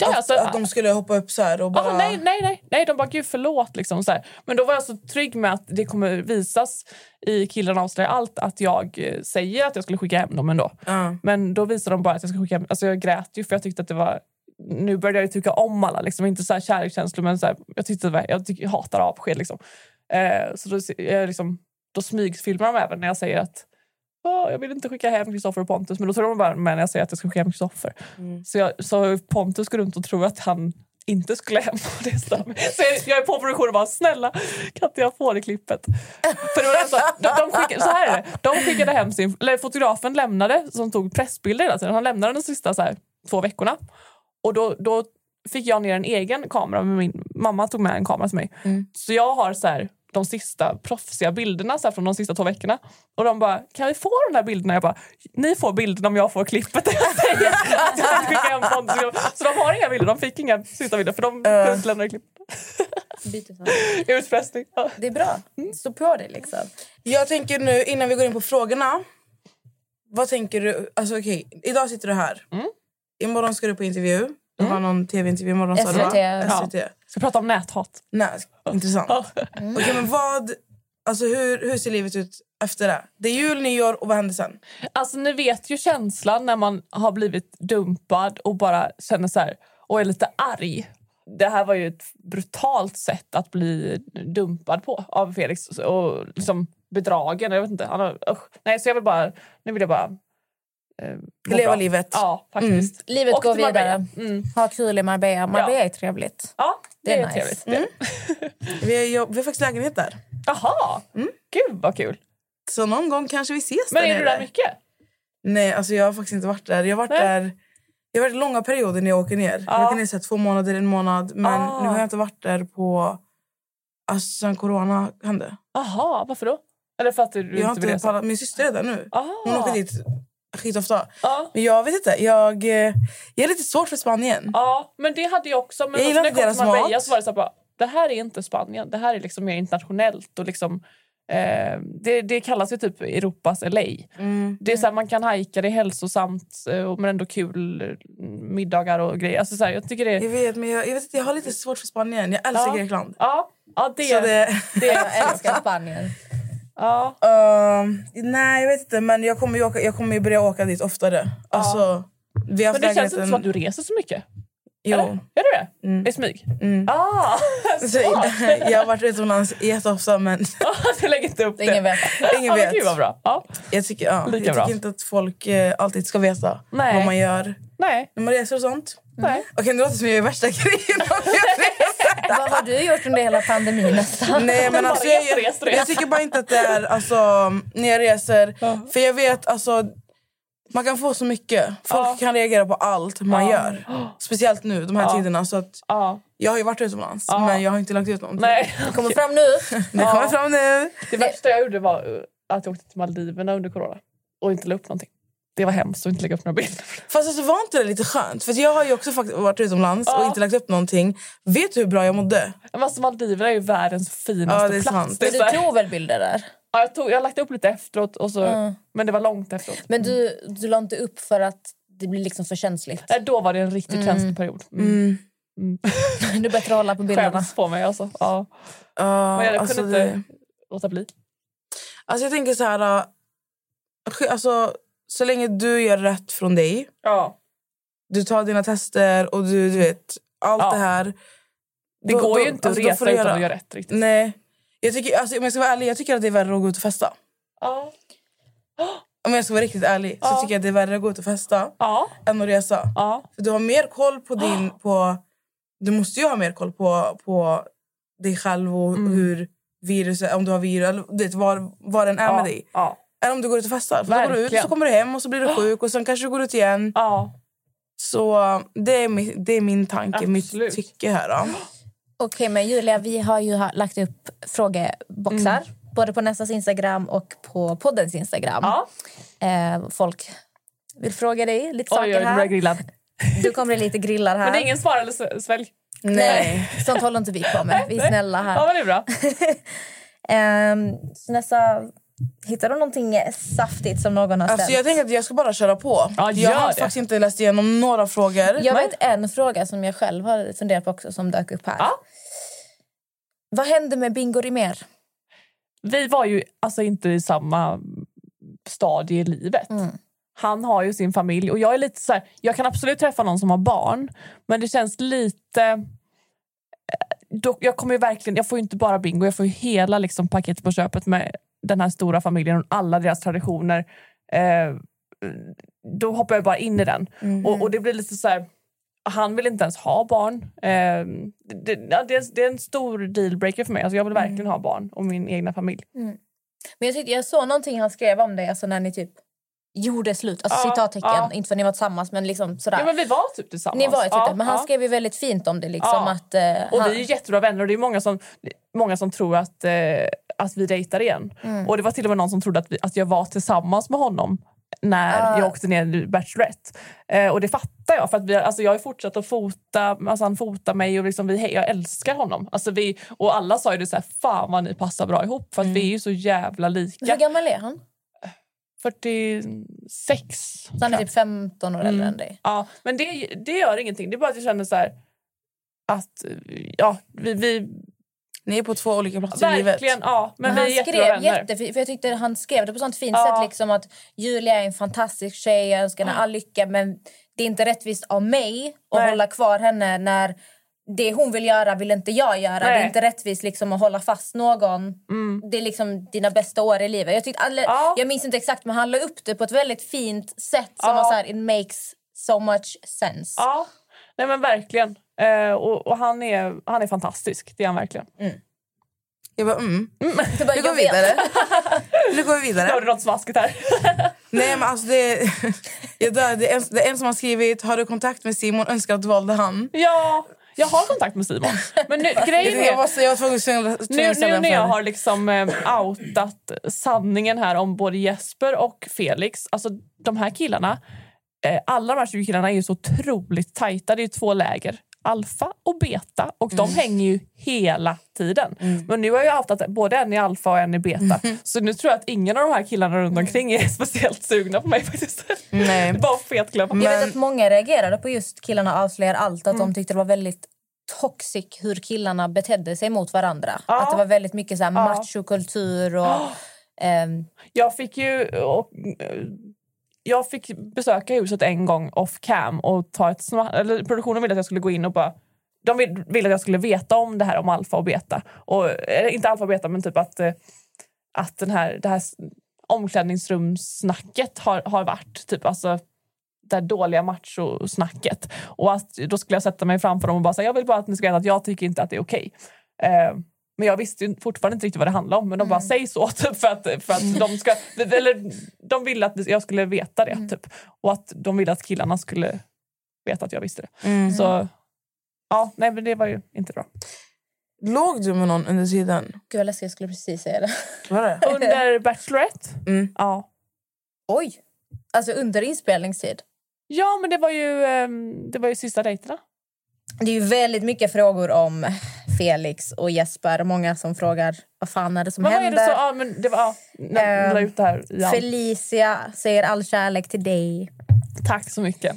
Ja, att, alltså, att de skulle hoppa upp så här och bara... Ah, nej, nej, nej, nej. De bara, gud förlåt. Liksom, så här. Men då var jag så trygg med att det kommer visas i Killarna avslöjar allt att jag eh, säger att jag skulle skicka hem dem ändå. Ja. Men då visade de bara att jag skulle skicka hem... Alltså jag grät ju för jag tyckte att det var... Nu började jag tycka om alla, liksom. inte så här kärlekskänslor men så här, jag, tyckte var, jag, tycker, jag hatar avsked. Liksom. Eh, så då, jag liksom, då smygfilmar de även när jag säger att "Åh, jag vill inte skicka hem Kristoffer och Pontus. Men då tror de bara med när jag säger att jag ska skicka hem Kristoffer. Så, jag, så Pontus går runt och tror att han inte skulle hem. Och [laughs] det. Så jag, jag är på produktionen och bara snälla kan inte jag få det klippet? För det var alltså, de, de skickade, så här är det. De skickade hem sin... Fotografen lämnade, som tog pressbilder hela tiden. Han lämnade de sista så här, två veckorna. Och då, då fick jag ner en egen kamera. Med min mamma tog med en kamera till mig. Så jag har så här, de sista proffsiga bilderna så här, från de sista två veckorna. Och de bara, kan vi få de där bilderna? Jag bara, ni får bilderna om jag får klippet. [laughs] att jag hem. Så de har inga bilder, de fick inga sista bilder för de kunde inte lämna klipp. Utpressning. [laughs] Det är bra. Stå på dig liksom. Jag tänker nu, innan vi går in på frågorna. Vad tänker du? Alltså okej, idag sitter du här. Mm. Imorgon ska du på intervju. Du har någon tv-intervju imorgon sa du va? SVT. SVT. Ska prata om näthat. Nej, intressant. [laughs] Okej, men vad... Alltså hur, hur ser livet ut efter det? Det är jul, nyår och vad händer sen? Alltså ni vet ju känslan när man har blivit dumpad och bara känner så här och är lite arg. Det här var ju ett brutalt sätt att bli dumpad på av Felix och liksom bedragen. Jag vet inte. Han har, usch. Nej, så jag vill bara... Nu vill jag bara... Eh, Leva bra. livet. Ja, faktiskt. Livet Och går vidare. Mm. Ha kul i Marbella. Marbella är trevligt. Ja, det, Det är är, nice. trevligt. Det. [laughs] Vi har, jobb, vi har faktiskt lägenhet där. Jaha! Gud vad kul. Så någon gång kanske vi ses Men där är du där mycket? Nej, alltså jag har faktiskt inte varit där. Jag har varit Nej. där... Jag har varit långa perioder när jag åker ner. Jag Ja. åker ner så här, två månader, en månad. Men Ah. nu har jag inte varit där på... Alltså sen corona hände. Jaha, varför då? Eller för att du Jag har inte vill resa? min syster är där nu. Aha. Hon åker dit skitofta. Ja. Men jag vet inte. Jag, eh, jag är lite svårt för Spanien. Ja, men det hade jag också. Men Jag gillar när inte jag kom till deras Marbella mat. så var det så här bara, det här är inte Spanien. Det här är liksom mer internationellt. Och liksom, eh, det, det kallas ju typ Europas LA. Mm. Det är så här, man kan hajka, det är hälsosamt eh, men ändå kul eh, middagar och grejer. Alltså så här, jag tycker det Jag vet, men jag, jag, vet, inte, jag har lite svårt för Spanien. Jag älskar Ja. Grekland. Ja, ja det, Så det, det Jag älskar Spanien. Ja. Ehm, nej, jag vet inte. Men jag kommer ju, åka, jag kommer ju börja åka dit oftare. Alltså, vi har Men det känns inte som att du reser så mycket. Jo. Eller? Gör du det? Mm. I smyg? Mm. Ah, [laughs] Så, [laughs] jag har varit utomlands jätteofta men [laughs] du lägger inte upp det. Ingen vet. ingen Ja, men vet. Gud vad bra. Ja. Jag tycker, ja, jag Lika tycker bra. inte att folk eh, alltid ska veta Nej. vad man gör Nej, när man reser och sånt. nej. Okej, nu låter det som jag är värsta grejen jag. Vad har du gjort under hela pandemin nästan? Nej, men [laughs] alltså, jag, res. jag tycker bara inte att det är alltså, när jag reser. För jag vet alltså man kan få så mycket. Folk Ja. kan reagera på allt man Ja. gör. Speciellt nu, de här Ja. tiderna. Så att Ja. jag har ju varit utomlands, men jag har inte lagt ut någonting. Nej. Det kommer fram nu. [laughs] Det kommer fram nu. Det värsta jag gjorde var att jag åkte till Maldiverna under corona och inte la upp någonting. Det var hemskt att inte lägga upp några bilder. Fast alltså, var inte det lite skönt? För jag har ju också faktiskt varit utomlands och Ja. inte lagt upp någonting. Vet du hur bra jag mådde? Men alltså Maldiverna är ju världens finaste Ja, det är plats. sant. Men du tog väl bilder där? ja, jag, tog, jag har lagt upp lite efteråt, och så, Mm. men det var långt efteråt. Men du, du la inte upp för att det blir liksom för känsligt? Nej, då var det en riktigt känslig period. Mm. Mm. [laughs] Det är bättre att hålla på bilderna. Skäms på mig alltså. Ja. Ja, Men jag alltså, kunde det- inte låta bli. Alltså jag tänker så här... äh, Alltså, så länge du gör rätt från dig, Ja. du tar dina tester och du, du vet, allt Ja. det här. Det då- går då- ju inte alltså, då att resa utan göra- att göra rätt riktigt. Nej. Jag tycker, alltså, om jag ska vara ärlig, jag tycker att det är värre att gå ut och festa. Ja. [gasps] Om jag ska vara riktigt ärlig så tycker jag att det är värre att gå ut och festa än att resa. För du har mer koll på [gasps] din... På, du måste ju ha mer koll på, på dig själv och Mm. hur viruset, om du har virus, eller vet, var, var den är med dig. Än om du går ut och festar. För då går du ut så kommer du hem och så blir du [gasps] sjuk och sen kanske du går ut igen. Ja. Så det är min, det är min tanke, mitt Absolut. tycke här. Då. [gasps] Okej, men Julia, vi har ju lagt upp frågeboxar. Både på Nessas Instagram och på poddens Instagram. Ja. Eh, folk vill fråga dig lite Oj, saker oj, jag här. grillad. [laughs] Du kommer bli lite grillad här. Men det är ingen svar eller svälj? [laughs] Nej. Sånt håller inte vi på med. Vi är snälla här. Ja, men det är bra. [laughs] Så Nessa, hittar du någonting saftigt som någon har ställt? Alltså, jag tänker att jag ska bara köra på. Ja, jag har det. faktiskt inte läst igenom några frågor. Jag vet en fråga som jag själv har funderat på också som dök upp här. Ja. Vad hände med Bingo Rimér? Vi var ju alltså inte i samma stadie i livet. Mm. Han har ju sin familj och jag är lite så här, jag kan absolut träffa någon som har barn men det känns lite eh, då, jag kommer ju verkligen, jag får ju inte bara bingo, jag får ju hela liksom, paketet på köpet med den här stora familjen och alla deras traditioner. Eh, då hoppar jag bara in i den. Och, och det blir lite så här, han vill inte ens ha barn. Eh, det, det, är, det är en stor dealbreaker för mig. Alltså, jag vill verkligen ha barn och min egna familj. Men jag, tyckte, jag såg någonting han skrev om det alltså när ni typ gjorde slut. Alltså Ja, citattecken. ja. Inte för att ni var tillsammans men liksom sådär. Ja, men vi var typ tillsammans. ni var ju typ Ja, men han skrev ju väldigt fint om det. Liksom, att, eh, Och han, vi är jättebra vänner och det är många som, många som tror att, eh, att vi dejtar igen. Mm. Och det var till och med någon som trodde att, vi, att jag var tillsammans med honom när Ah. jag åkte ner i Bachelorette. Eh, och det fattar jag för att vi, alltså jag har fortsatt att fota, alltså han fotar mig och liksom vi, jag älskar honom. Alltså vi, och alla sa ju det så här, fan vad ni passar bra ihop för att vi är ju så jävla lika. Hur gammal är han? 46. Så han är typ 15 år äldre än dig. Ja, men det, det gör ingenting. Det är bara att jag känner så här att ja, vi, vi Ni är på två olika platser i livet. verkligen, ja, men, Men vi är han jättebra skrev vänner. jätte, för jag tyckte han skrev det på sånt fint Ja. sätt liksom att Julia är en fantastisk tjej, jag önskar henne all lycka men det är inte rättvist av mig att Nej. hålla kvar henne när det hon vill göra vill inte jag göra. Det Nej. är inte rättvist liksom att hålla fast någon. Det är liksom dina bästa år i livet. Jag, tyckte alla, Ja. jag minns inte exakt men han la upp det på ett väldigt fint sätt som Ja. var så här, it makes so much sense. Ja, nej men verkligen. Eh, och och han, är, han är fantastisk, det är han verkligen. Jag bara, mm. [laughs] Så bara, Nu går jag vi vidare. nu går vi [laughs] vidare. Hörde du något smaskigt här? [laughs] Nej, men alltså det, jag dör. det, är en, det är en som har skrivit Har du kontakt med Simon? Önskar att du valde han. ja, jag har kontakt med Simon. Men nu, Jag, grejen jag, är... var, jag var tvungen att ställa- tvungen Nu, nu när jag har liksom eh, outat sanningen här om både Jesper och Felix. Alltså de här killarna, eh, alla de här 20 killarna är ju så otroligt tajta. Det är ju två läger. Alfa och beta. Och de hänger ju hela tiden. Men nu har jag outat både en i alfa och en i beta. Så nu tror jag att ingen av de här killarna runt omkring är [laughs] speciellt sugna på mig faktiskt. Nej. [laughs] Bara fetglömma. Jag vet Men- att många reagerade på just killarna avslöjar allt. Att Mm. de tyckte det var väldigt toxic hur killarna betedde sig mot varandra. Ja. Att det var väldigt mycket så här Ja. machokultur och... [gasps] ehm, Jag fick ju... Och, jag fick besöka huset en gång off cam och ta ett sma- eller produktionen ville att jag skulle gå in och bara de ville vill- att jag skulle veta om det här om alfa och beta. Och, eller inte alfa och beta men typ att, eh, att den här, det här omklädningsrumssnacket har, har varit typ alltså det här dåliga machosnacket. Och att då skulle jag sätta mig framför dem och bara säga jag vill bara att ni ska veta att jag tycker inte att det är okej. Okay. Eh, men jag visste ju fortfarande inte riktigt vad det handlade om. Men de bara säg så typ, [laughs] för att, för att de ska... Eller de ville att jag skulle veta det. Typ. Och att de ville att killarna skulle veta att jag visste det. Mm. Så ja, nej men det var ju inte bra. Låg du med någon under tiden? Gud vad läskigt, jag skulle precis säga det. Var det? [laughs] Under Bachelorette? Mm. Ja. Oj! Alltså under inspelningstid. Ja, men det var ju, ehm, det var ju sista dejterna. Det är ju väldigt mycket frågor om Felix och Jesper. Många som frågar vad fan är det som Men vad är händer. det så? Ja, men det var, ja, när Ehm, la ut det här. Ja. Felicia säger all kärlek till dig. Tack så mycket.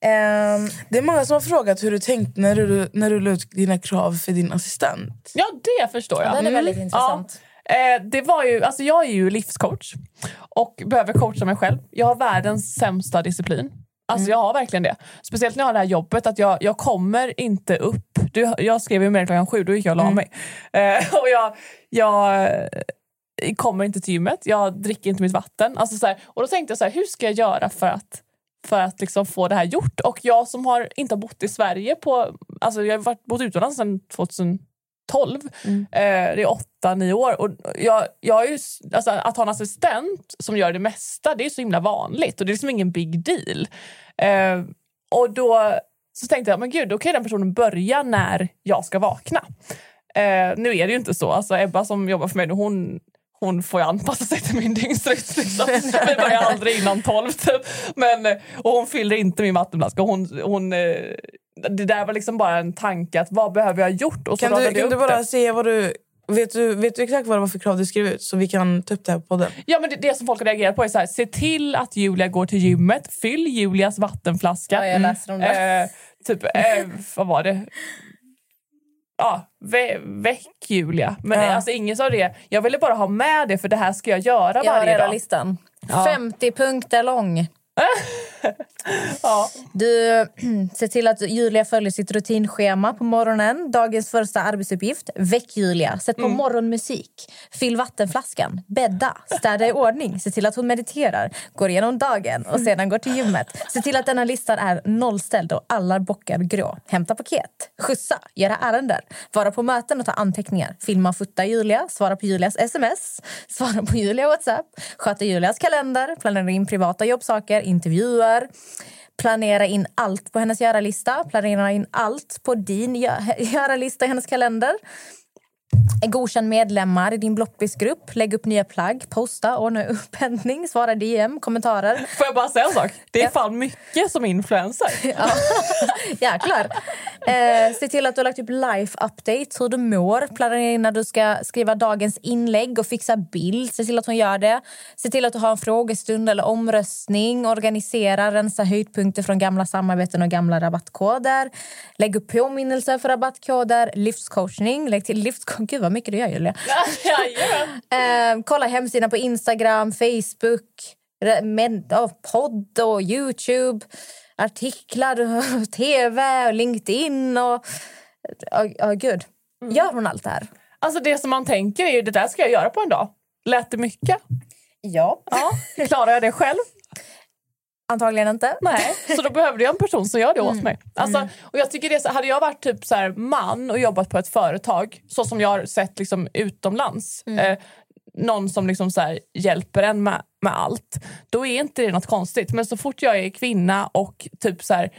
Ehm, Det är många som har frågat hur du tänkte när du, när du la ut dina krav för din assistent. Ja, det förstår jag. den är väldigt Mm. intressant. Ja. Eh, det var ju, alltså jag är ju livscoach och behöver coacha mig själv. Jag har världens sämsta disciplin. Alltså jag har verkligen det. Speciellt när jag har det här jobbet. att Jag, jag kommer inte upp. Du, jag skrev ju mer klockan sju, då gick jag och la mig. Eh, [laughs] och jag, jag eh, kommer inte till gymmet, jag dricker inte mitt vatten. Alltså så här, och då tänkte jag, så här, hur ska jag göra för att för att liksom få det här gjort. Och jag som har inte har bott i Sverige på... Alltså jag har varit, bott utomlands sedan 2012. Eh, det är åtta, nio år. Och jag, jag är ju, alltså, att ha en assistent som gör det mesta, det är så himla vanligt. Och det är liksom ingen big deal. Eh, och då så tänkte jag, men gud, då kan den personen börja när jag ska vakna. Eh, nu är det ju inte så. Alltså Ebba som jobbar för mig, nu, hon, hon får ju anpassa sig till min dygnsrytm. Liksom. [laughs] Vi börjar aldrig innan tolv. Typ. Men, och hon fyller inte min vattenflaska. Hon, hon, eh, det där var liksom bara en tanke, att vad behöver jag ha gjort? Och så Kan du, jag kan du bara det. säga vad du... Vet du, vet du exakt vad det var för krav du skrev ut så vi kan ta upp det här på podden? Ja, men det, det som folk har reagerat på är så här, se till att Julia går till gymmet, fyll Julias vattenflaska. Ja, jag läser om det. Eh, typ, eh, vad var det? Ja, vä väck Julia. Men Ja. alltså ingen sa det. Jag ville bara ha med det för det här ska jag göra Jag har varje dag. listan. Ja. 50 punkter lång. [laughs] [laughs] Ja. Du [clears throat] ser till att Julia följer sitt rutinschema på morgonen. Dagens första arbetsuppgift. Väck Julia. Sätt på Mm. morgonmusik. Fyll vattenflaskan. Bädda. Städa i ordning. Se till att hon mediterar. Går igenom dagen och sedan går till gymmet. Se till att denna listan är nollställd och alla bockar grå. Hämta paket. Skjutsa. Göra ärenden. Vara på möten och ta anteckningar. Filma och fota Julia. Svara på Julias sms. Svara på Julia Whatsapp. Sköta Julias kalender. Planera in privata jobbsaker för. Planera in allt på hennes göra-lista. Planera in allt på din [laughs] göra-lista i hennes kalender. Godkänn medlemmar i din blockbisgrupp. Lägg upp nya plagg. Posta. Ordna upphämtning. Svara DM. Kommentarer. Får jag bara säga en sak? Det är fan mycket som influencer. [laughs] Ja. [laughs] Jäklar. Eh, se till att du har lagt upp life updates, hur du mår. Planera in när du ska skriva dagens inlägg och fixa bild. Se till att hon gör det. Se till att du har en frågestund eller omröstning. Organisera, rensa höjdpunkter från gamla samarbeten och gamla rabattkoder. Lägg upp påminnelser för rabattkoder. Livscoachning. Lägg till livscoachning. Gud vad mycket du gör Julia. Jajamän. [laughs] Eh, kolla hemsidan på Instagram, Facebook, med, ja, podd och Youtube, artiklar, och [laughs] tv och LinkedIn. Och, ja, ja, gud. Gör hon allt det här? Alltså det som man tänker är ju det där ska jag göra på en dag. Lät det mycket? Ja. Ja. Klarar jag det själv? Antagligen inte. Nej, så då behövde jag en person som gör det åt mig. Alltså, och jag tycker det så, hade jag varit typ så här man och jobbat på ett företag, så som jag har sett liksom utomlands, eh, någon som liksom så här hjälper en med, med allt, då är inte det något konstigt. Men så fort jag är kvinna och typ så här,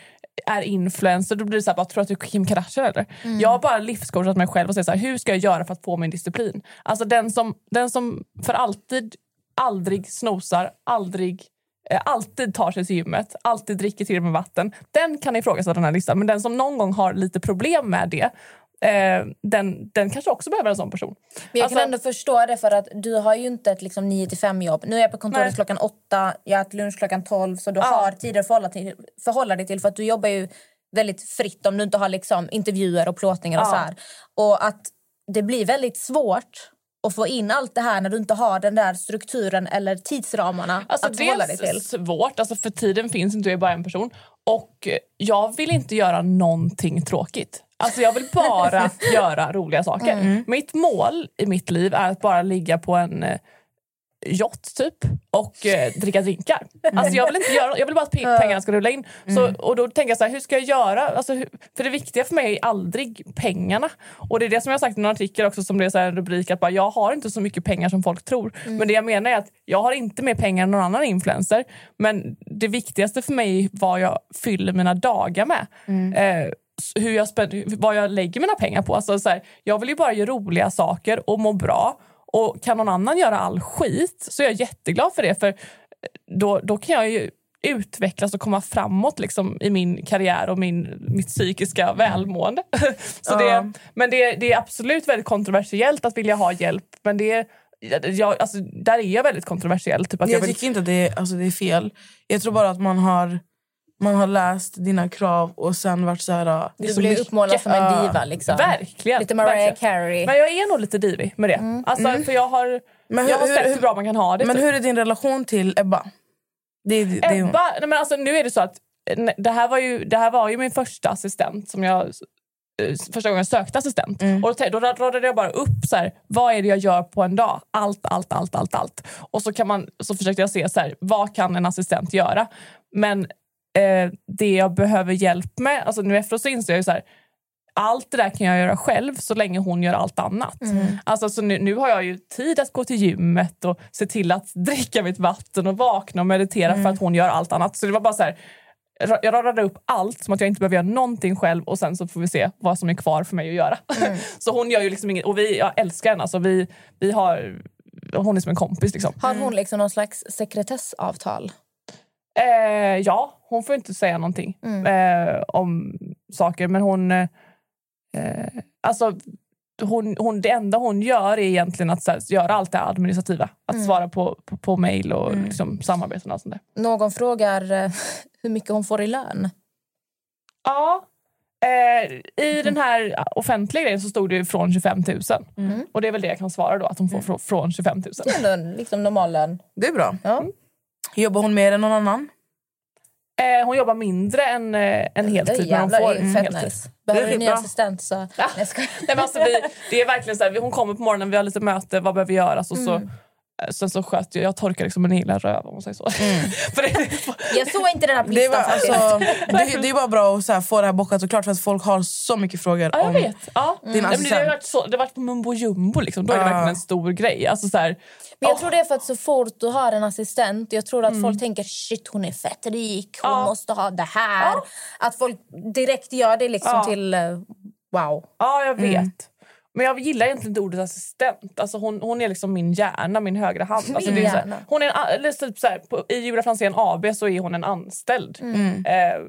är influencer, då blir det så här, bara, tror att du är Kim Kardashian eller? Jag har bara livscoachat mig själv och sagt så här, hur ska jag göra för att få min disciplin? Alltså den som, den som för alltid aldrig snosar, aldrig alltid tar sig till gymmet, alltid dricker till med vatten. Den kan ifrågasätta den här listan. Men den som någon gång har lite problem med det, eh, den, den kanske också behöver en sån person. Men jag Alltså- kan ändå förstå det för att du har ju inte ett liksom 9 5 jobb. Nu är jag på kontoret Nej. klockan 8, jag äter lunch klockan 12 så du Ja. har tider att förhålla, till, förhålla dig till för att du jobbar ju väldigt fritt om du inte har liksom intervjuer och plåtningar och Ja. så här. Och att det blir väldigt svårt att få in allt det här när du inte har den där strukturen eller tidsramarna Alltså att förhålla dig till. svårt, alltså för tiden finns inte, jag är bara en person. Och jag vill inte göra någonting tråkigt. Alltså jag vill bara [laughs] göra roliga saker. Mm. Mitt mål i mitt liv är att bara ligga på en eh, yacht typ och eh, dricka drinkar. [laughs] Alltså jag vill inte göra jag vill bara att pe- pengarna ska rulla in. Så, och då tänker jag så här, hur ska jag göra? Alltså, hur, för det viktiga för mig är aldrig pengarna. Och det är det som jag har sagt i en artikel också som det är så en rubrik att bara, jag har inte så mycket pengar som folk tror. Men det jag menar är att jag har inte mer pengar än någon annan influencer. Men det viktigaste för mig är vad jag fyller mina dagar med. Eh, s- hur jag spän- vad jag lägger mina pengar på. Alltså, så här, jag vill ju bara göra roliga saker och må bra. Och kan någon annan göra all skit så är jag jätteglad för det. För då, då kan jag ju utvecklas och komma framåt liksom, i min karriär och min, mitt psykiska välmående. [laughs] Så. Ja. det, men det, det är absolut väldigt kontroversiellt att vilja ha hjälp. Men det är, jag, alltså, där är jag väldigt kontroversiell. Typ att jag jag vill, tycker inte att det är, alltså det är fel. Jag tror bara att man har, man har läst dina krav och sen varit så här... Det är Du så blir mycket. uppmålad som en diva. Liksom. verkligen. Lite Mariah verkligen. Carey. Men jag är nog lite divig med det. Alltså, För jag har, Men jag har hur- sett hur- hur bra man kan ha det. Men typ. hur är din relation till Ebba? Det, det. Ebba, nej men alltså, nu är det så att nej, det här var ju, det här var ju min första assistent som jag eh, första gången jag sökte assistent. Mm. Och då, då radade jag bara upp så här, vad är det jag gör på en dag. Allt, allt, allt, allt. allt. Och så, kan man, så försökte jag se så här, vad kan en assistent göra. Men eh, det jag behöver hjälp med, alltså nu efteråt så inser jag ju så här, allt det där kan jag göra själv så länge hon gör allt annat. Alltså, så nu, nu har jag ju tid att gå till gymmet och se till att [laughs] dricka mitt vatten och vakna och meditera för att hon gör allt annat. Så det var bara så här, jag radade upp allt som att jag inte behöver göra någonting själv och sen så får vi se vad som är kvar för mig att göra. [laughs] så hon gör ju liksom inget, och vi, jag älskar henne. Alltså, vi, vi har, hon är som en kompis liksom. Har hon liksom någon slags sekretessavtal? Eh, ja, hon får inte säga någonting eh, om saker. Men hon... Eh, alltså, hon, hon... Det enda hon gör är egentligen att så här, göra allt det administrativa. Att svara på, på, på mejl och liksom, samarbeten och sånt där. Någon frågar eh, [laughs] hur mycket hon får i lön. Ja. Eh, I den här offentliga grejen så stod det ju från 25 000. Och det är väl det jag kan svara då, att hon får frå- från 25 000. Det är en liksom normal lön. det är bra. Ja. Jobbar hon mer än någon annan? Eh, hon jobbar mindre än eh, en Det är heltid, men hon får det är en fett heltid. nice. Behöver Det du är en ny assistent så... Nej, jag skojar. Nej, men alltså, vi, det är verkligen så här, hon kommer på morgonen, vi har lite möte, vad behöver göras? Och så, eh, Sen så sköt jag, jag torkar liksom en hel röv om man säger så. [laughs] För det, Jag såg inte den här Det listan bara, faktiskt. alltså, [laughs] det, det är bara bra att så här, få det här bockat och klart för att folk har så mycket frågor. ja, jag om, vet. Ja. Din Nej, men det, har assistent. varit så, det har varit på mumbo jumbo, liksom. då är det Ja. verkligen en stor grej. Alltså, så här, Men jag åh, tror det är för att så fort du har en assistent, jag tror att folk tänker shit hon är fett rik, hon Ja. måste ha det här. Att folk direkt gör det liksom Ja. till eh, wow. Ja, jag vet. Men jag gillar egentligen inte ordet assistent. Alltså hon, hon är liksom min hjärna, min högra hand. Alltså det är så här, hon är en, eller typ så här, på, I Julia Franzén AB så är hon en anställd. Mm. Eh,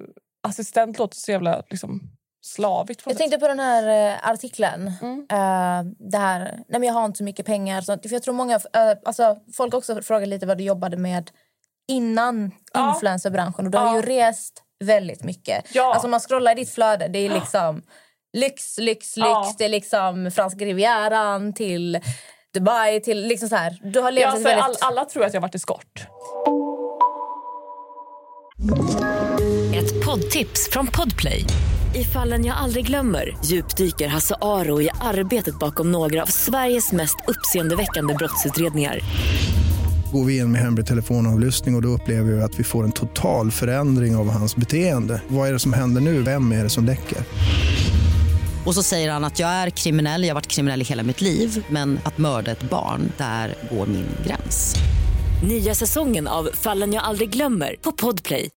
assistent låter så jävla liksom, slavigt. Jag tänkte på den här eh, artikeln. Mm. Eh, det här, nej men jag har inte så mycket pengar. Sånt. För jag tror många, eh, alltså, folk också frågar lite vad du jobbade med innan Ja. influencerbranschen. Och du har Ja. ju rest väldigt mycket. Ja. Alltså, om man scrollar i ditt flöde, det är liksom lyx, lyx, lyx. Ja. Det är liksom franska rivieran till Dubai. Till, liksom så här. Du har levt Ja, väldigt... all, alla tror att jag har varit eskort. Ett poddtips från Podplay. I fallen jag aldrig glömmer djupdyker Hasse Aro i arbetet bakom några av Sveriges mest uppseendeväckande brottsutredningar. Går vi in med hemlig telefonavlyssning och, och då upplever vi att vi får en total förändring av hans beteende. Vad är det som händer nu? Vem är det som läcker? Och så säger han att jag är kriminell, jag har varit kriminell i hela mitt liv men att mörda ett barn, där går min gräns. Nya säsongen av Fallen jag aldrig glömmer på Podplay.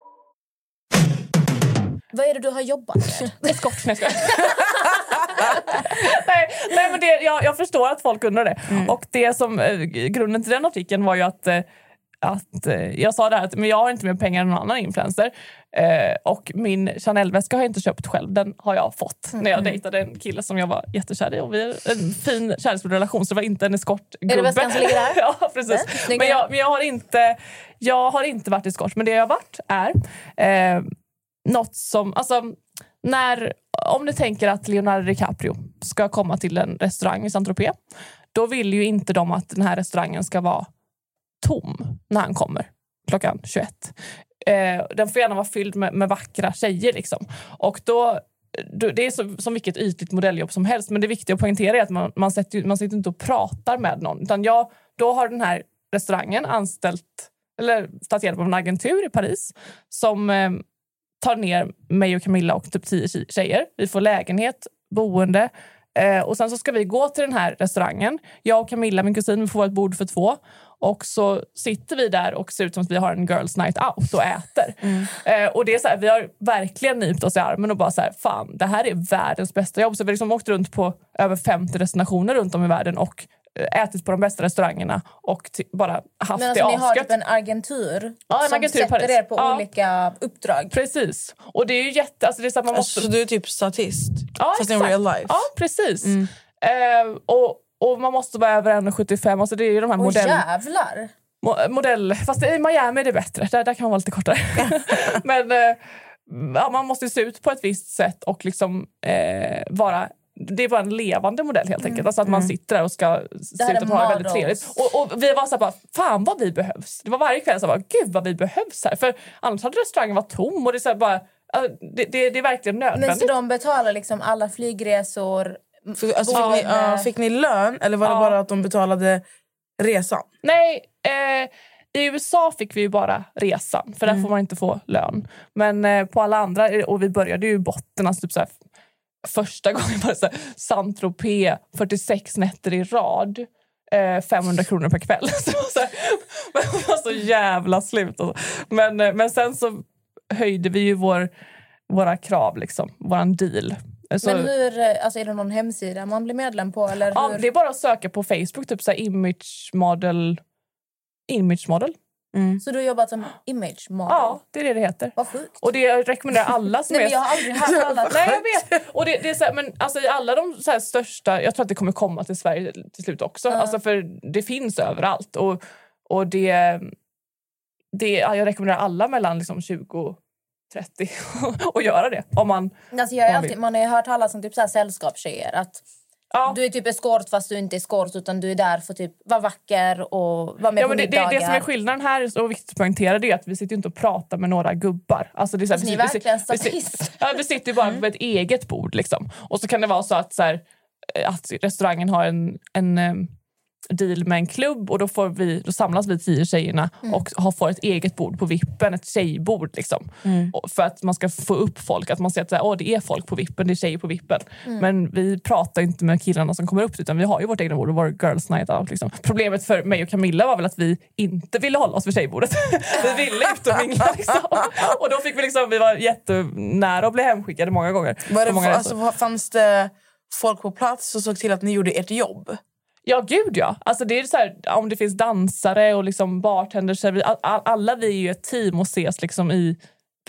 Vad är det du har jobbat med? [laughs] Eskort, nej, [laughs] nej, nej, men det, jag, jag förstår att folk undrar det. Och det som, eh, grunden till den artikeln var ju att, eh, att eh, jag sa det här att men jag har inte mer pengar än någon annan influencer. Eh, och min Chanel-väska har jag inte köpt själv, den har jag fått när jag dejtade en kille som jag var jättekär i. Och vi har en fin kärleksfull relation så det var inte en eskortgubbe. Är det väskan som ligger där? [laughs] ja, precis. Snygg. Men, jag, men jag, har inte, jag har inte varit eskort, men det jag har varit är eh, något som... Alltså, när, om du tänker att Leonardo DiCaprio ska komma till en restaurang i Saint-Tropez då vill ju inte de att den här restaurangen ska vara tom när han kommer klockan 21. Eh, den får gärna vara fylld med, med vackra tjejer. Liksom. Och då, det är så, som vilket ytligt modelljobb som helst men det viktiga att poängtera är att man, man, sätter, man sitter inte och pratar med någon. Utan jag, då har den här restaurangen anställt eller tagit hjälp av en agentur i Paris som eh, tar ner mig och Camilla och typ tio tjejer. Vi får lägenhet, boende eh, och sen så ska vi gå till den här restaurangen. Jag och Camilla, min kusin, vi får ett bord för två. Och så sitter vi där och ser ut som att vi har en girls night out och äter. Eh, och det är så här, vi har verkligen nypt oss i armen och bara så här, fan det här är världens bästa jobb. Så vi har liksom åkt runt på över 50 destinationer runt om i världen och eh, ätit på de bästa restaurangerna och bara haft Men det alltså, ni har asgött. typ en agentur Ja, en som agentur sätter Paris. er på Ja. olika uppdrag. Precis. Och det är ju jätte... Alltså det är så att man måste... Så du är typ statist? Ja, Fast in exakt. real life? Ja, precis. Mm. Eh, och, och man måste vara över 1,75. Alltså det är ju de här Åh modell... jävlar! Mo- modell, fast i Miami är det bättre. Där, där kan man vara lite kortare. [laughs] [laughs] Men eh, ja, man måste se ut på ett visst sätt och liksom eh, vara... Det är bara en levande modell helt enkelt. Alltså att man sitter där och ska se ut att ha det väldigt trevligt. Och, och vi var så här bara, fan vad vi behövs. Det var varje kväll så här bara, gud vad vi behövs här. För annars hade restaurangen varit tom och det är så bara, det, det, det är verkligen Men så nödvändigt. de betalar liksom alla flygresor? För, alltså, fick, ni, ja, fick ni lön eller var det Ja. bara att de betalade resan? Nej, eh, i USA fick vi ju bara resan, för där får man inte få lön. Men eh, på alla andra, och vi började ju i botten, alltså typ så här, första gången var det så här, Saint-Tropez, 46 nätter i rad. Eh, 500 kronor per kväll. [laughs] Så det var så, här, [laughs] men var så jävla slut. Alltså. Men, eh, men sen så höjde vi ju vår, våra krav, liksom, våran deal. Så, Men hur, eh, alltså är det någon hemsida man blir medlem på? Eller ja, hur? det är bara att söka på Facebook, typ så här, image model. Image model. Så du har jobbat som image model? Ja, det är det det heter. Vad sjukt. Och det rekommenderar alla [laughs] som Nej, är... men jag har aldrig hört talas [laughs] Nej, jag vet. Och det, det är så här, men alltså i alla de så här största... Jag tror att det kommer komma till Sverige till slut också. Alltså för det finns överallt. Och, och det, det... ja, Jag rekommenderar alla mellan liksom 20 och 30 [laughs] att göra det. Om man... Alltså jag har Man alltid, man har ju hört talas om typ så här sällskapstjejer. Att Ja. Du är typ eskort fast du inte är eskort utan du är där för typ vara vacker och vara med Ja, på det, det, middagar. det som är skillnaden här och viktigt att poängtera det är att vi sitter inte och pratar med några gubbar. Alltså det är så här, Alltså, ni är vi, vi, verkligen vi, vi, ja, vi sitter bara på ett eget bord. Liksom. Och så kan det vara så att, så här, eh, att restaurangen har en, en eh, deal med en klubb och då, får vi, då samlas vi tio tjejerna och har, får ett eget bord på vippen, ett tjejbord. Liksom. Och för att man ska få upp folk, att man ser att så här, Åh, det är folk på vippen, det är tjejer på vippen. Men vi pratar inte med killarna som kommer upp utan vi har ju vårt egna bord och vår girls night out. Liksom. Problemet för mig och Camilla var väl att vi inte ville hålla oss vid tjejbordet. [laughs] vi ville ut och mingla. Liksom. Och då fick vi liksom, vi var jättenära att bli hemskickade många gånger. Var det, många alltså, fanns det folk på plats som såg till att ni gjorde ert jobb? Ja, gud ja. Alltså, det är så här, om det finns dansare och liksom bartenders. Alla vi är ju ett team och ses liksom i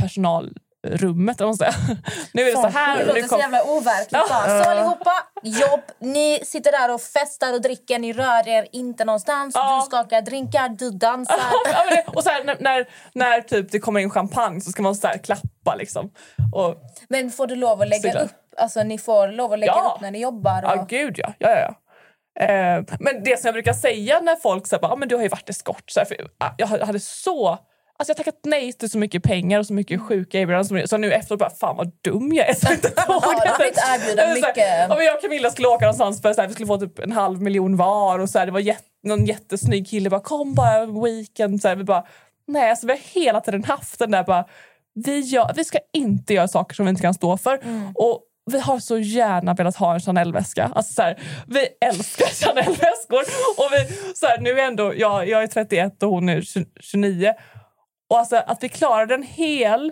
personalrummet. Om säger. [laughs] Nu är det så här. Det låter så jävla overkligt. bara. Så allihopa, jobb. Ni sitter där och festar och dricker. Ni rör er inte någonstans. Ja. Du skakar drinkar, du dansar. [laughs] ja, det, och så här, när, när, när typ det kommer in champagne så ska man så här klappa. Liksom. Och, Men får du lov att lägga upp? Alltså ni får lov att lägga Ja. upp när ni jobbar? Och... Ja, gud ja. ja, ja, ja. Eh, men det som jag brukar säga när folk säger ah, men du har ju varit eskort. Så här, för, ah, jag hade så... Alltså jag har tackat nej till så mycket pengar och så mycket sjuka erbjudanden. Så nu efteråt bara, fan vad dum jag är. [laughs] Så inte Ja, du det. har Så här, mycket. Ja, men jag och Camilla skulle åka någonstans för så här, vi skulle få typ en halv miljon var. Och så här, det var jätt, någon jättesnygg kille bara kom bara en weekend. Så här, vi bara, nej alltså vi har hela tiden haft den där bara, vi, gör, vi ska inte göra saker som vi inte kan stå för. Och vi har så gärna velat ha en Chanel-väska. Alltså så här, vi älskar [laughs] Chanel-väskor. Och vi, så här, nu är ändå, jag, jag är 31 och hon är 20 29. Och alltså, att vi klarade en hel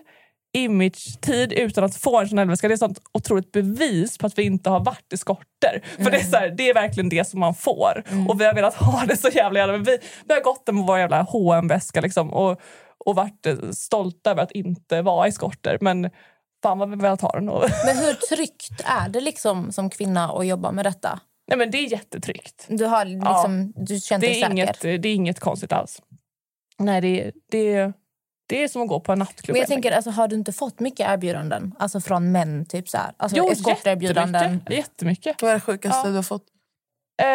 image-tid utan att få en Chanel-väska det är ett sånt otroligt bevis på att vi inte har varit eskorter. För det är, så här, det är verkligen det som man får. Och vi har velat ha det så jävla gärna. Men vi, vi har gått med vår jävla hm väska liksom, och, och varit eh, stolta över att inte vara eskorter. Men fan vad vi velat ha den. [laughs] Men hur tryggt är det liksom som kvinna att jobba med detta? nej, men det är jättetryggt. Du, har liksom, du känner Det dig är, säker? inget, det är inget konstigt alls. Nej, det, det, det är som att gå på en nattklubb. Men jag tänker, alltså, har du inte fått mycket erbjudanden? Alltså från män, typ så här? Alltså Jo, eskorterbjudanden? jättemycket. jättemycket. Vad är det sjukaste Ja. du har fått? Eh,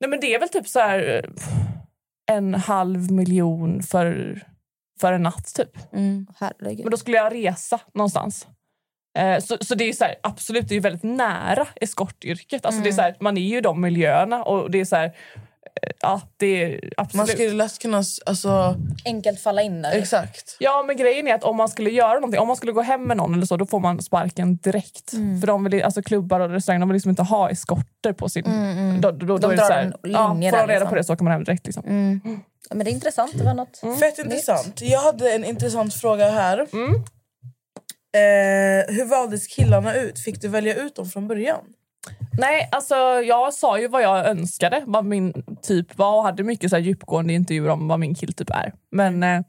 nej men det är väl typ så här eh, en halv miljon för, för en natt typ. Mm. Men då skulle jag resa någonstans. Eh, så, så det är så här, absolut, det är ju väldigt nära eskortyrket. Alltså det är så här, man är ju i de miljöerna och det är så här, eh, ja det är Man absolut. skulle lätt kunna... Alltså, Enkelt falla in där. exakt. Ja men grejen är att om man skulle göra någonting, om man skulle gå hem med någon eller så, då får man sparken direkt. För de vill, alltså klubbar och restauranger de vill liksom inte ha eskorter på sin... Då, då, då, De är det drar så här, en ja, linje får där, de reda liksom. på det så åker man hem direkt. Liksom. Ja, Men det är intressant. Det var något. Fett intressant. Jag hade en intressant fråga här. Eh, hur valdes killarna ut? Fick du välja ut dem från början? Nej, alltså jag sa ju vad jag önskade, vad min typ var och hade mycket så här djupgående intervjuer om vad min killtyp är. Men eh,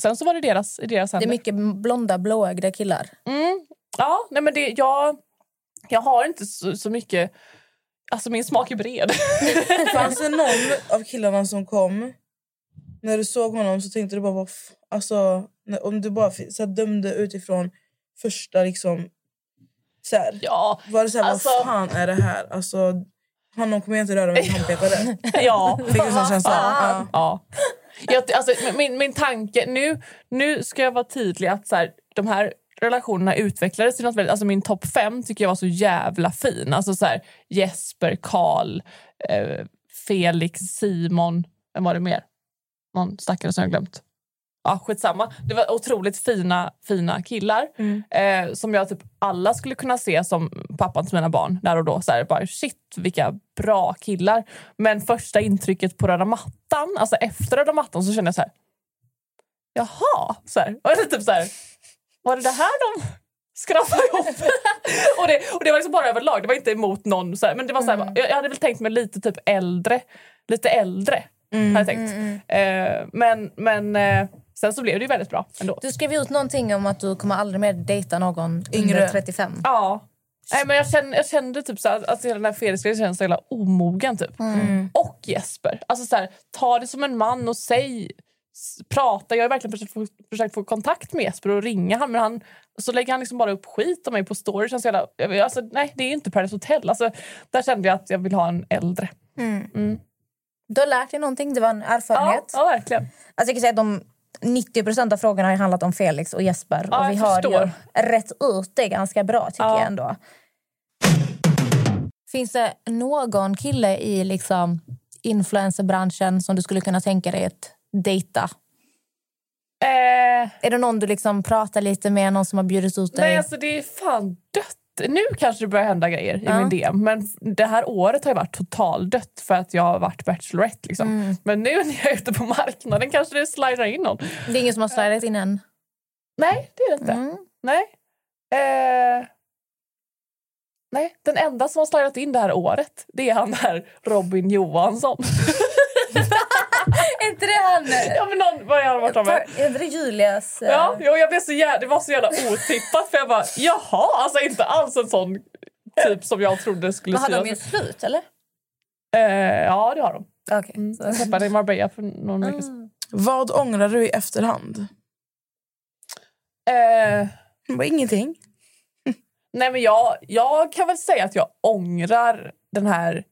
sen så var det deras, i deras Det är händer. mycket blonda, blåögda killar. Mm. Ja, nej men det, jag, jag har inte så, så mycket... Alltså min smak är bred. [laughs] Fanns det någon [laughs] av killarna som kom, när du såg honom så tänkte du bara... Alltså, om du bara så här, dömde utifrån första liksom... Så här, ja, var det så här, alltså- vad fan är det här? Alltså, honom kommer jag inte röra med en handpetare. [laughs] ja. Fick du sån känsla? Ja. Ja. Jag, alltså, min, min tanke... Nu, nu ska jag vara tydlig att så här, de här relationerna utvecklades till något väldigt... Alltså min topp fem tycker jag var så jävla fin. Alltså så här, Jesper, Karl, eh, Felix, Simon... Vem var det mer? Någon stackare som jag glömt. Ja, skitsamma. Det var otroligt fina, fina killar eh, som jag typ alla skulle kunna se som pappan till mina barn där och då. Så här, bara, shit, vilka bra killar. Men första intrycket på röda mattan, alltså efter röda mattan så kände jag så här... Jaha! Så här, och typ så här, var det det här de skrattade ihop? [laughs] och, det, och det var liksom bara överlag, det var inte emot någon. Så här, men det var så här, jag, jag hade väl tänkt mig lite typ äldre. Lite äldre, hade jag tänkt. Eh, men men eh, sen så blev det ju väldigt bra ändå. Du skrev ut någonting om att du kommer aldrig mer dejta någon Yngre. under 35. Ja. Nej, men jag, kände, jag kände typ så att hela den här Felix-grejen kändes så jävla omogen. Typ. Och Jesper. Alltså så här, ta det som en man och säg... Prata. Jag har verkligen försökt få, försökt få kontakt med Jesper och ringa han, men han, så lägger han liksom bara upp skit om mig på story. Känns jävla, alltså, nej, det är ju inte Paradise Hotel. Alltså, där kände jag att jag vill ha en äldre. Du har lärt dig någonting, det var en Ja, erfarenhet. ja verkligen. Alltså jag kan säga att de 90% av frågorna har handlat om Felix och Jesper. Ja, och vi har rätt ut det ganska bra tycker Ja. jag ändå. Finns det någon kille i liksom influencerbranschen som du skulle kunna tänka dig att dejta? Eh, Är det någon du liksom pratar lite med, någon som har bjudit ut dig? Nej, alltså det är fan dött. Nu kanske det börjar hända grejer i Ja. min DM. Men det här året har ju varit totaldött för att jag har varit Bachelorette. Liksom. Mm. Men nu när jag är ute på marknaden kanske det slidar in någon. Det är ingen som har slidat in än? Nej, det är det inte. Mm. Nej. Eh, nej, den enda som har slidat in det här året det är han där Robin Johansson. [laughs] [laughs] [laughs] Är inte det han? ja, men någon, vad har han varit med? Är inte det Julias? eh, Ja, jo, jag blev så jävla, det var så jävla otippat för jag bara jaha, alltså inte alls en sån typ som jag trodde skulle Men har de synas. gjort slut eller? Eh, ja, det har de. Okej. Mm. så- Jag träffade i Marbella för någon vecka sedan. Vad ångrar du i efterhand? Eh, Bara ingenting. nej, men jag, jag kan väl säga att jag ångrar den här...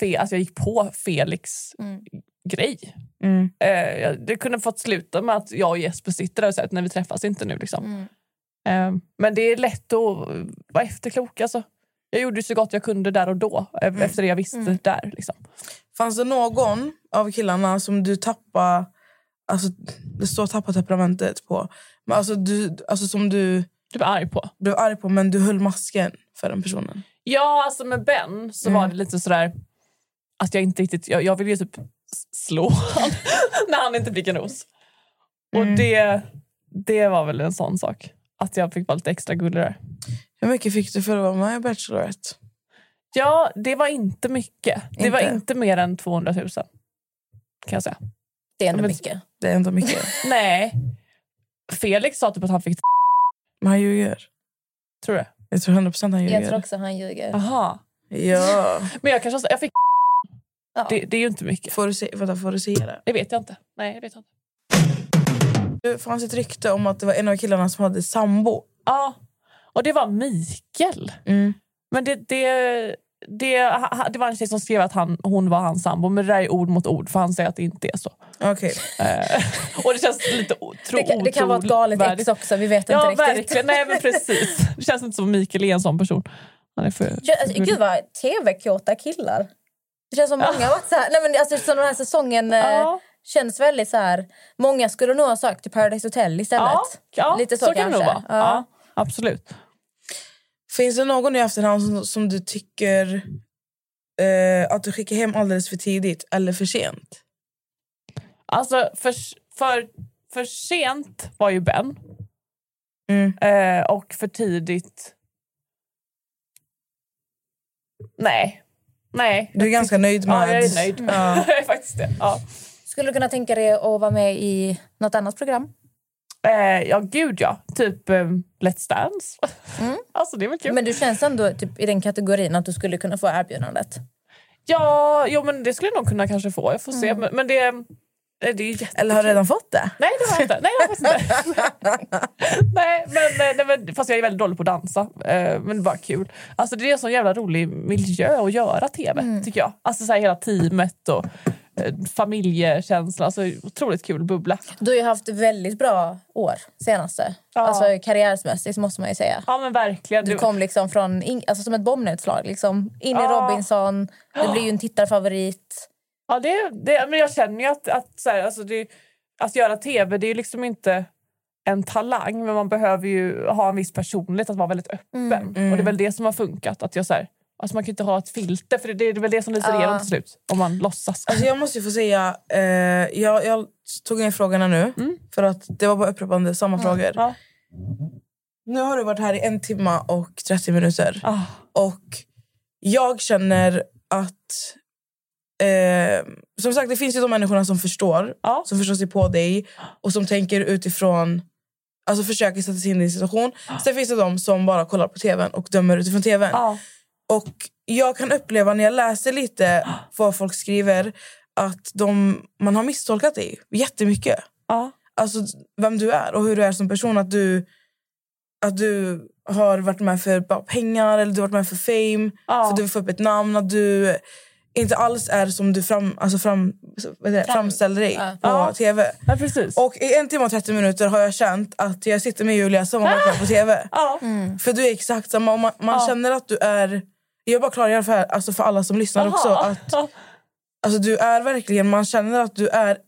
Fe, att jag gick på Felix Mm. Grej. Mm. Eh, det kunde fått sluta med att jag och Jesper sitter där och säger att nej, vi träffas inte nu. Liksom. Mm. Eh, men det är lätt att vara efterklok. Alltså. Jag gjorde så gott jag kunde där och då, eh, efter det jag visste där. Liksom. Fanns det någon av killarna som du tappade... Alltså, det står tappa temperamentet på. Men alltså, du, alltså som du Du var arg på. blev arg på, men du höll masken för den personen. Ja, alltså med Ben så var det lite sådär att jag inte riktigt... Jag, jag ville ju typ slå han [laughs] när han inte fick en ros. Och det, det var väl en sån sak. Att jag fick vara lite extra gullig där. Hur mycket fick du för att vara med i Bachelorette? Ja, det var inte mycket. Det var Inte? inte mer än 200 000. Kan jag säga. Det är ändå Men- mycket. Det är ändå mycket. [laughs] Nej. Felix sa typ att han fick... Men han ljuger. Tror du? Jag tror 100 procent han Jag tror ljuger. också han ljuger. Aha. Ja. Men jag kanske... Jag fick... Ja. Det, det är ju inte mycket. Får du se, vänta, får du se det? Det vet jag inte. Nej, det vet jag inte. Det fanns ett rykte om att det var en av killarna som hade sambo. Ja. Och det var Mikael. Mm. Men det, det, det, det var en tjej som skrev att han, hon var hans sambo. Men det där är ord mot ord, för han säger att det inte är så. Okej. Eh, och det känns lite otro, Det kan, det kan vara ett galet ex också, vi vet Ja, inte riktigt. verkligen. Nej, men precis. Det känns inte som Mikael är en sån person. Han är för... Ja, Alltså, gud vad tv-kåta killar. Det känns som många har varit så här. Nej, men alltså, så den här säsongen eh, känns väldigt så här. Många skulle nog ha sökt till Paradise Hotel istället. Ja, ja, Lite så, så, kan det nog vara. Ja. Ja. absolut. Finns det någon i efterhand som, som du tycker eh, att du skickar hem alldeles för tidigt eller för sent? Alltså, för, för, för sent var ju Ben. Mm. Eh, och för tidigt... Nej. Nej. Du är ganska nöjd med... Ja, jag är nöjd. Ja. [laughs] jag är faktiskt det. Ja. Skulle du kunna tänka dig att vara med i något annat program? Eh, ja, gud ja. Typ eh, Let's Dance. [laughs] alltså det är väl kul. Men du känns ändå typ, i den kategorin att du skulle kunna få erbjudandet. Ja, jo, men det skulle jag nog kunna kanske få. Jag får se. Men, men det, Eller har du redan fått det? Nej, det har jag inte. Nej, jag faktiskt inte. [laughs] nej, men, eh, nej, men, fast jag är väldigt dålig på att dansa. Eh, men det var kul. Alltså, det är en sån jävla rolig miljö att göra tv, tycker jag. Alltså så här, hela teamet och eh, familjekänsla. Alltså, otroligt kul bubbla. Du har ju haft väldigt bra år senaste. Ja. Alltså karriärsmässigt måste man ju säga. Ja, men verkligen. Du kom liksom från, in, alltså som ett bombnedslag. Liksom. In i Ja. Robinson, du blir ju en tittarfavorit. Ja, det, det, men jag känner ju att, att, så här, alltså det, att göra tv det är liksom inte en talang men man behöver ju ha en viss personlighet, att vara väldigt öppen. Och det är väl det som har funkat. Att jag, så här, alltså man kan inte ha ett filter för det, det är väl det som lyser igenom till slut. Om man låtsas. Alltså jag måste ju få säga, eh, jag, jag tog in frågorna nu för att det var bara upprepande samma frågor. Ja. Nu har du varit här i en timme och 30 minuter. Ah. Och jag känner att... Eh, som sagt, det finns ju de människorna som förstår. Ja. Som förstår sig på dig och som tänker utifrån... Alltså försöker sätta sig in i din situation. Sen finns det de som bara kollar på tvn och dömer utifrån tvn. Ja. Och jag kan uppleva när jag läser lite [gasps] vad folk skriver att de, man har misstolkat dig jättemycket. Ja. Alltså vem du är och hur du är som person. Att du, att du har varit med för pengar eller du har varit med för fame. Ja. För att du vill få upp ett namn. Att du inte alls är som du fram, alltså fram, det, framställer dig på Ja. tv. Ja, precis. Och i en timme och 30 minuter har jag känt att jag sitter med Julia som har varit på tv. ja. För du är exakt samma. och Man, man Ja. känner att du är... Jag bara klargör för, alltså för alla som lyssnar också. Aha. att alltså Du är verkligen... Man känner att du är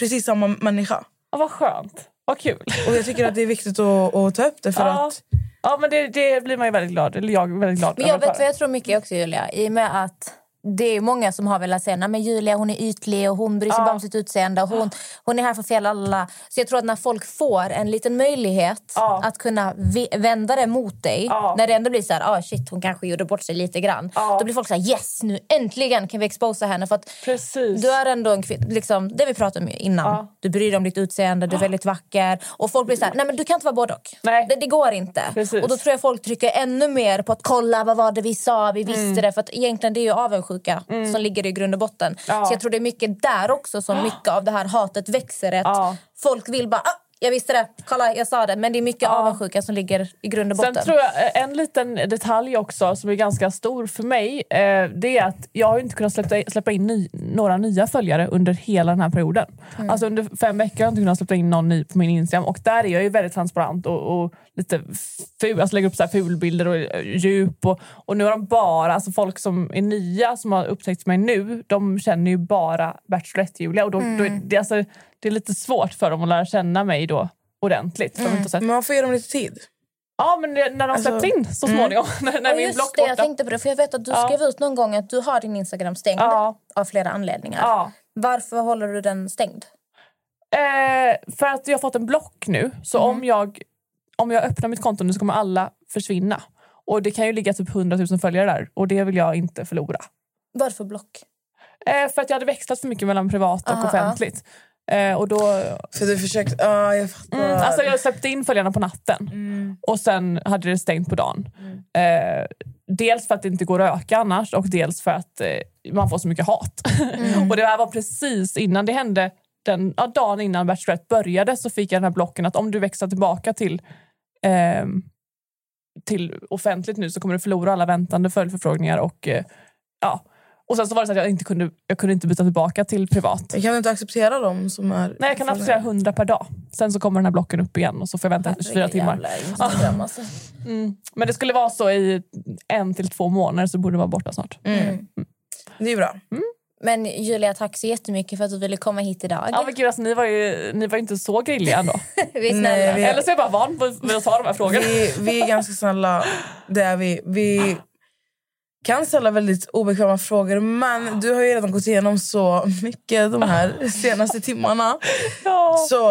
precis samma människa. Ja, vad skönt. Vad kul. Och jag tycker att det är viktigt att, att ta upp det. För Ja. att Ja, men det, det blir man ju väldigt glad Eller jag är väldigt glad Men jag vet vad jag tror mycket också Julia. I och med att det är många som har velat säga men Julia hon är ytlig och hon bryr sig Ja. bara om sitt utseende och hon, hon är här för fel alla. Så jag tror att när folk får en liten möjlighet Ja. att kunna vända det mot dig. Ja. När det ändå blir så här, ah, shit hon kanske gjorde bort sig lite grann. Då blir folk så här, yes nu äntligen kan vi exposa henne. För att Precis. du är ändå en kvinna, liksom, det vi pratade om innan. Du bryr dig om ditt utseende, du är väldigt vacker. Och folk blir så här, nej men du kan inte vara både och. Det, det går inte. Precis. Och då tror jag folk trycker ännu mer på att kolla vad var det vi sa, vi visste Mm. det. För att egentligen det är ju avundsjuka som ligger i grund och botten. Ja. Så jag tror det är mycket där också som [gasps] mycket av det här hatet växer. Att. Folk vill bara, ah, jag visste det, kolla jag sa det. Men det är mycket avundsjuka som ligger i grund och botten. Sen tror jag eh, en liten detalj också som är ganska stor för mig eh, det är att jag har inte kunnat släppa, släppa in ny, några nya följare under hela den här perioden. Mm. Alltså under fem veckor har jag inte kunnat släppa in någon ny på min Instagram och där är jag ju väldigt transparent och, och lite ful, alltså lägger upp så här fulbilder och eh, djup och, och nu har de bara, alltså folk som är nya som har upptäckt mig nu, de känner ju bara Bachelorette-Julia och då, då är det, alltså, det är lite svårt för dem att lära känna mig då ordentligt. För de inte sett men man får ge dem lite tid. Ja, men det, när de Alltså- släpps in så småningom. [laughs] när när Ja, min just block det, borta. jag tänkte på det. För jag vet att du Ja. skrev ut någon gång att du har din Instagram stängd. Ja. Av flera anledningar. Ja. Varför håller du den stängd? Eh, för att jag har fått en block nu. Så Mm. om, jag, om jag öppnar mitt konto nu så kommer alla försvinna. Och det kan ju ligga typ 100 000 följare där och det vill jag inte förlora. Varför block? Eh, för att jag hade växlat för mycket mellan privat och Aha, offentligt. Eh, och då, För du försökte... Ja, jag fattar. mm, alltså jag släppte in följarna på natten Mm. och sen hade det stängt på dagen. Eh, dels för att det inte går att öka annars och dels för att eh, man får så mycket hat. [laughs] och det här var precis innan det hände. Den, ja, dagen innan Bachelorette började så fick jag den här blocken att om du växlar tillbaka till ehm, till offentligt nu så kommer du förlora alla väntande följdförfrågningar och eh, ja. Och sen så var det så att jag inte kunde, jag kunde inte byta tillbaka till privat. Kan du inte acceptera dem som är... Nej, jag kan acceptera 100 per dag. Sen så kommer den här blocken upp igen och så får jag vänta 24 timmar. Jävla Instagram, alltså. Mm. Men det skulle vara så i en till två månader så borde det vara borta snart. Mm. Det är bra. Men Julia, tack så jättemycket för att du ville komma hit idag. Ja, men gud, alltså, ni var ju ni var inte så grilliga ändå. [laughs] Vi är snälla. Nej, vi- Eller så är jag bara van vid att ta de här frågorna. Vi, vi är ganska snälla. Det är vi. Vi kan ställa väldigt obekväma frågor men du har ju redan gått igenom så mycket de här senaste timmarna. [laughs] Ja. Så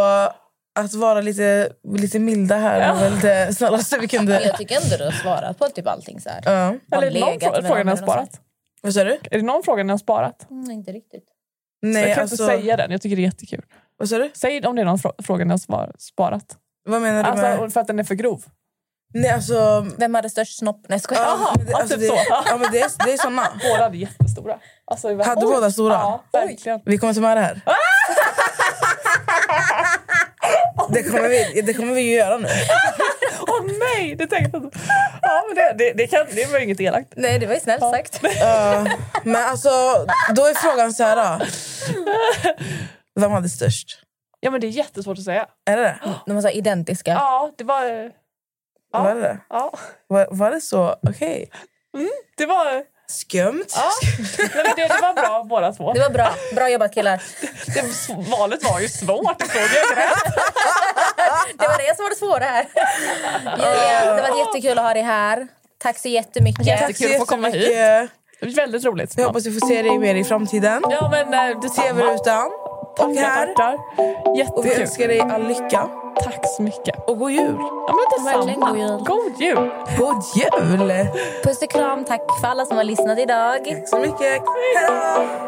att vara lite, lite milda här var väl det snällaste vi kunde... Jag tycker ändå du har svarat på typ allting. Så här. Ja. Har Eller är det någon legat frå- med fråga ni har sparat? Vad sa du? Är det någon fråga ni har sparat? Mm, inte riktigt. Nej, jag kan alltså, inte säga den, jag tycker det är jättekul. Vad sa du? Säg om det är någon frå- fråga ni har sparat. Vad menar du med... Alltså, för att den är för grov. Nej, alltså... Vem hade störst snopp? Nej, skojar. Ja, men det, ja, alltså, typ det, så. ja, men det, är, det är såna. [laughs] Båda hade jättestora. Alltså, i- Hade Oj. båda stora? Ja, verkligen. Vi kommer ta med det här. [laughs] Det kommer vi, det kommer vi ju göra nu. [laughs] Åh nej, det tänkte jag. Ja, men det, det, det, kan, det var inget elakt. Nej, det var ju snällt sagt. Ja, men alltså, då är frågan så här. Då. Vem hade störst? Ja, men det är jättesvårt att säga. Är det det? De var så identiska. Ja, det var... Ja. Var det det? Ja, Var, var det så? Okej. det var... Skumt. Ja, nej, men det, det var bra båda två. Det var bra. Bra jobbat killar. [laughs] Det, valet var ju svårt. Det såg jag rätt. Det var det som var det svåra här. [laughs] Julia, det var jättekul att ha dig här. Tack så jättemycket. Jättekul. Att få komma hit. Det väldigt roligt. Jag hoppas vi får se dig mer i framtiden. Ja, men eh, detsamma. TV-rutan. Och här. Tackar. Och vi Jättekul. önskar dig all lycka. Tack så mycket. Och god jul. Ja, men detsamma. god jul. God jul. God jul! Puss och kram. Tack för alla som har lyssnat idag. Tack så mycket. Hej då!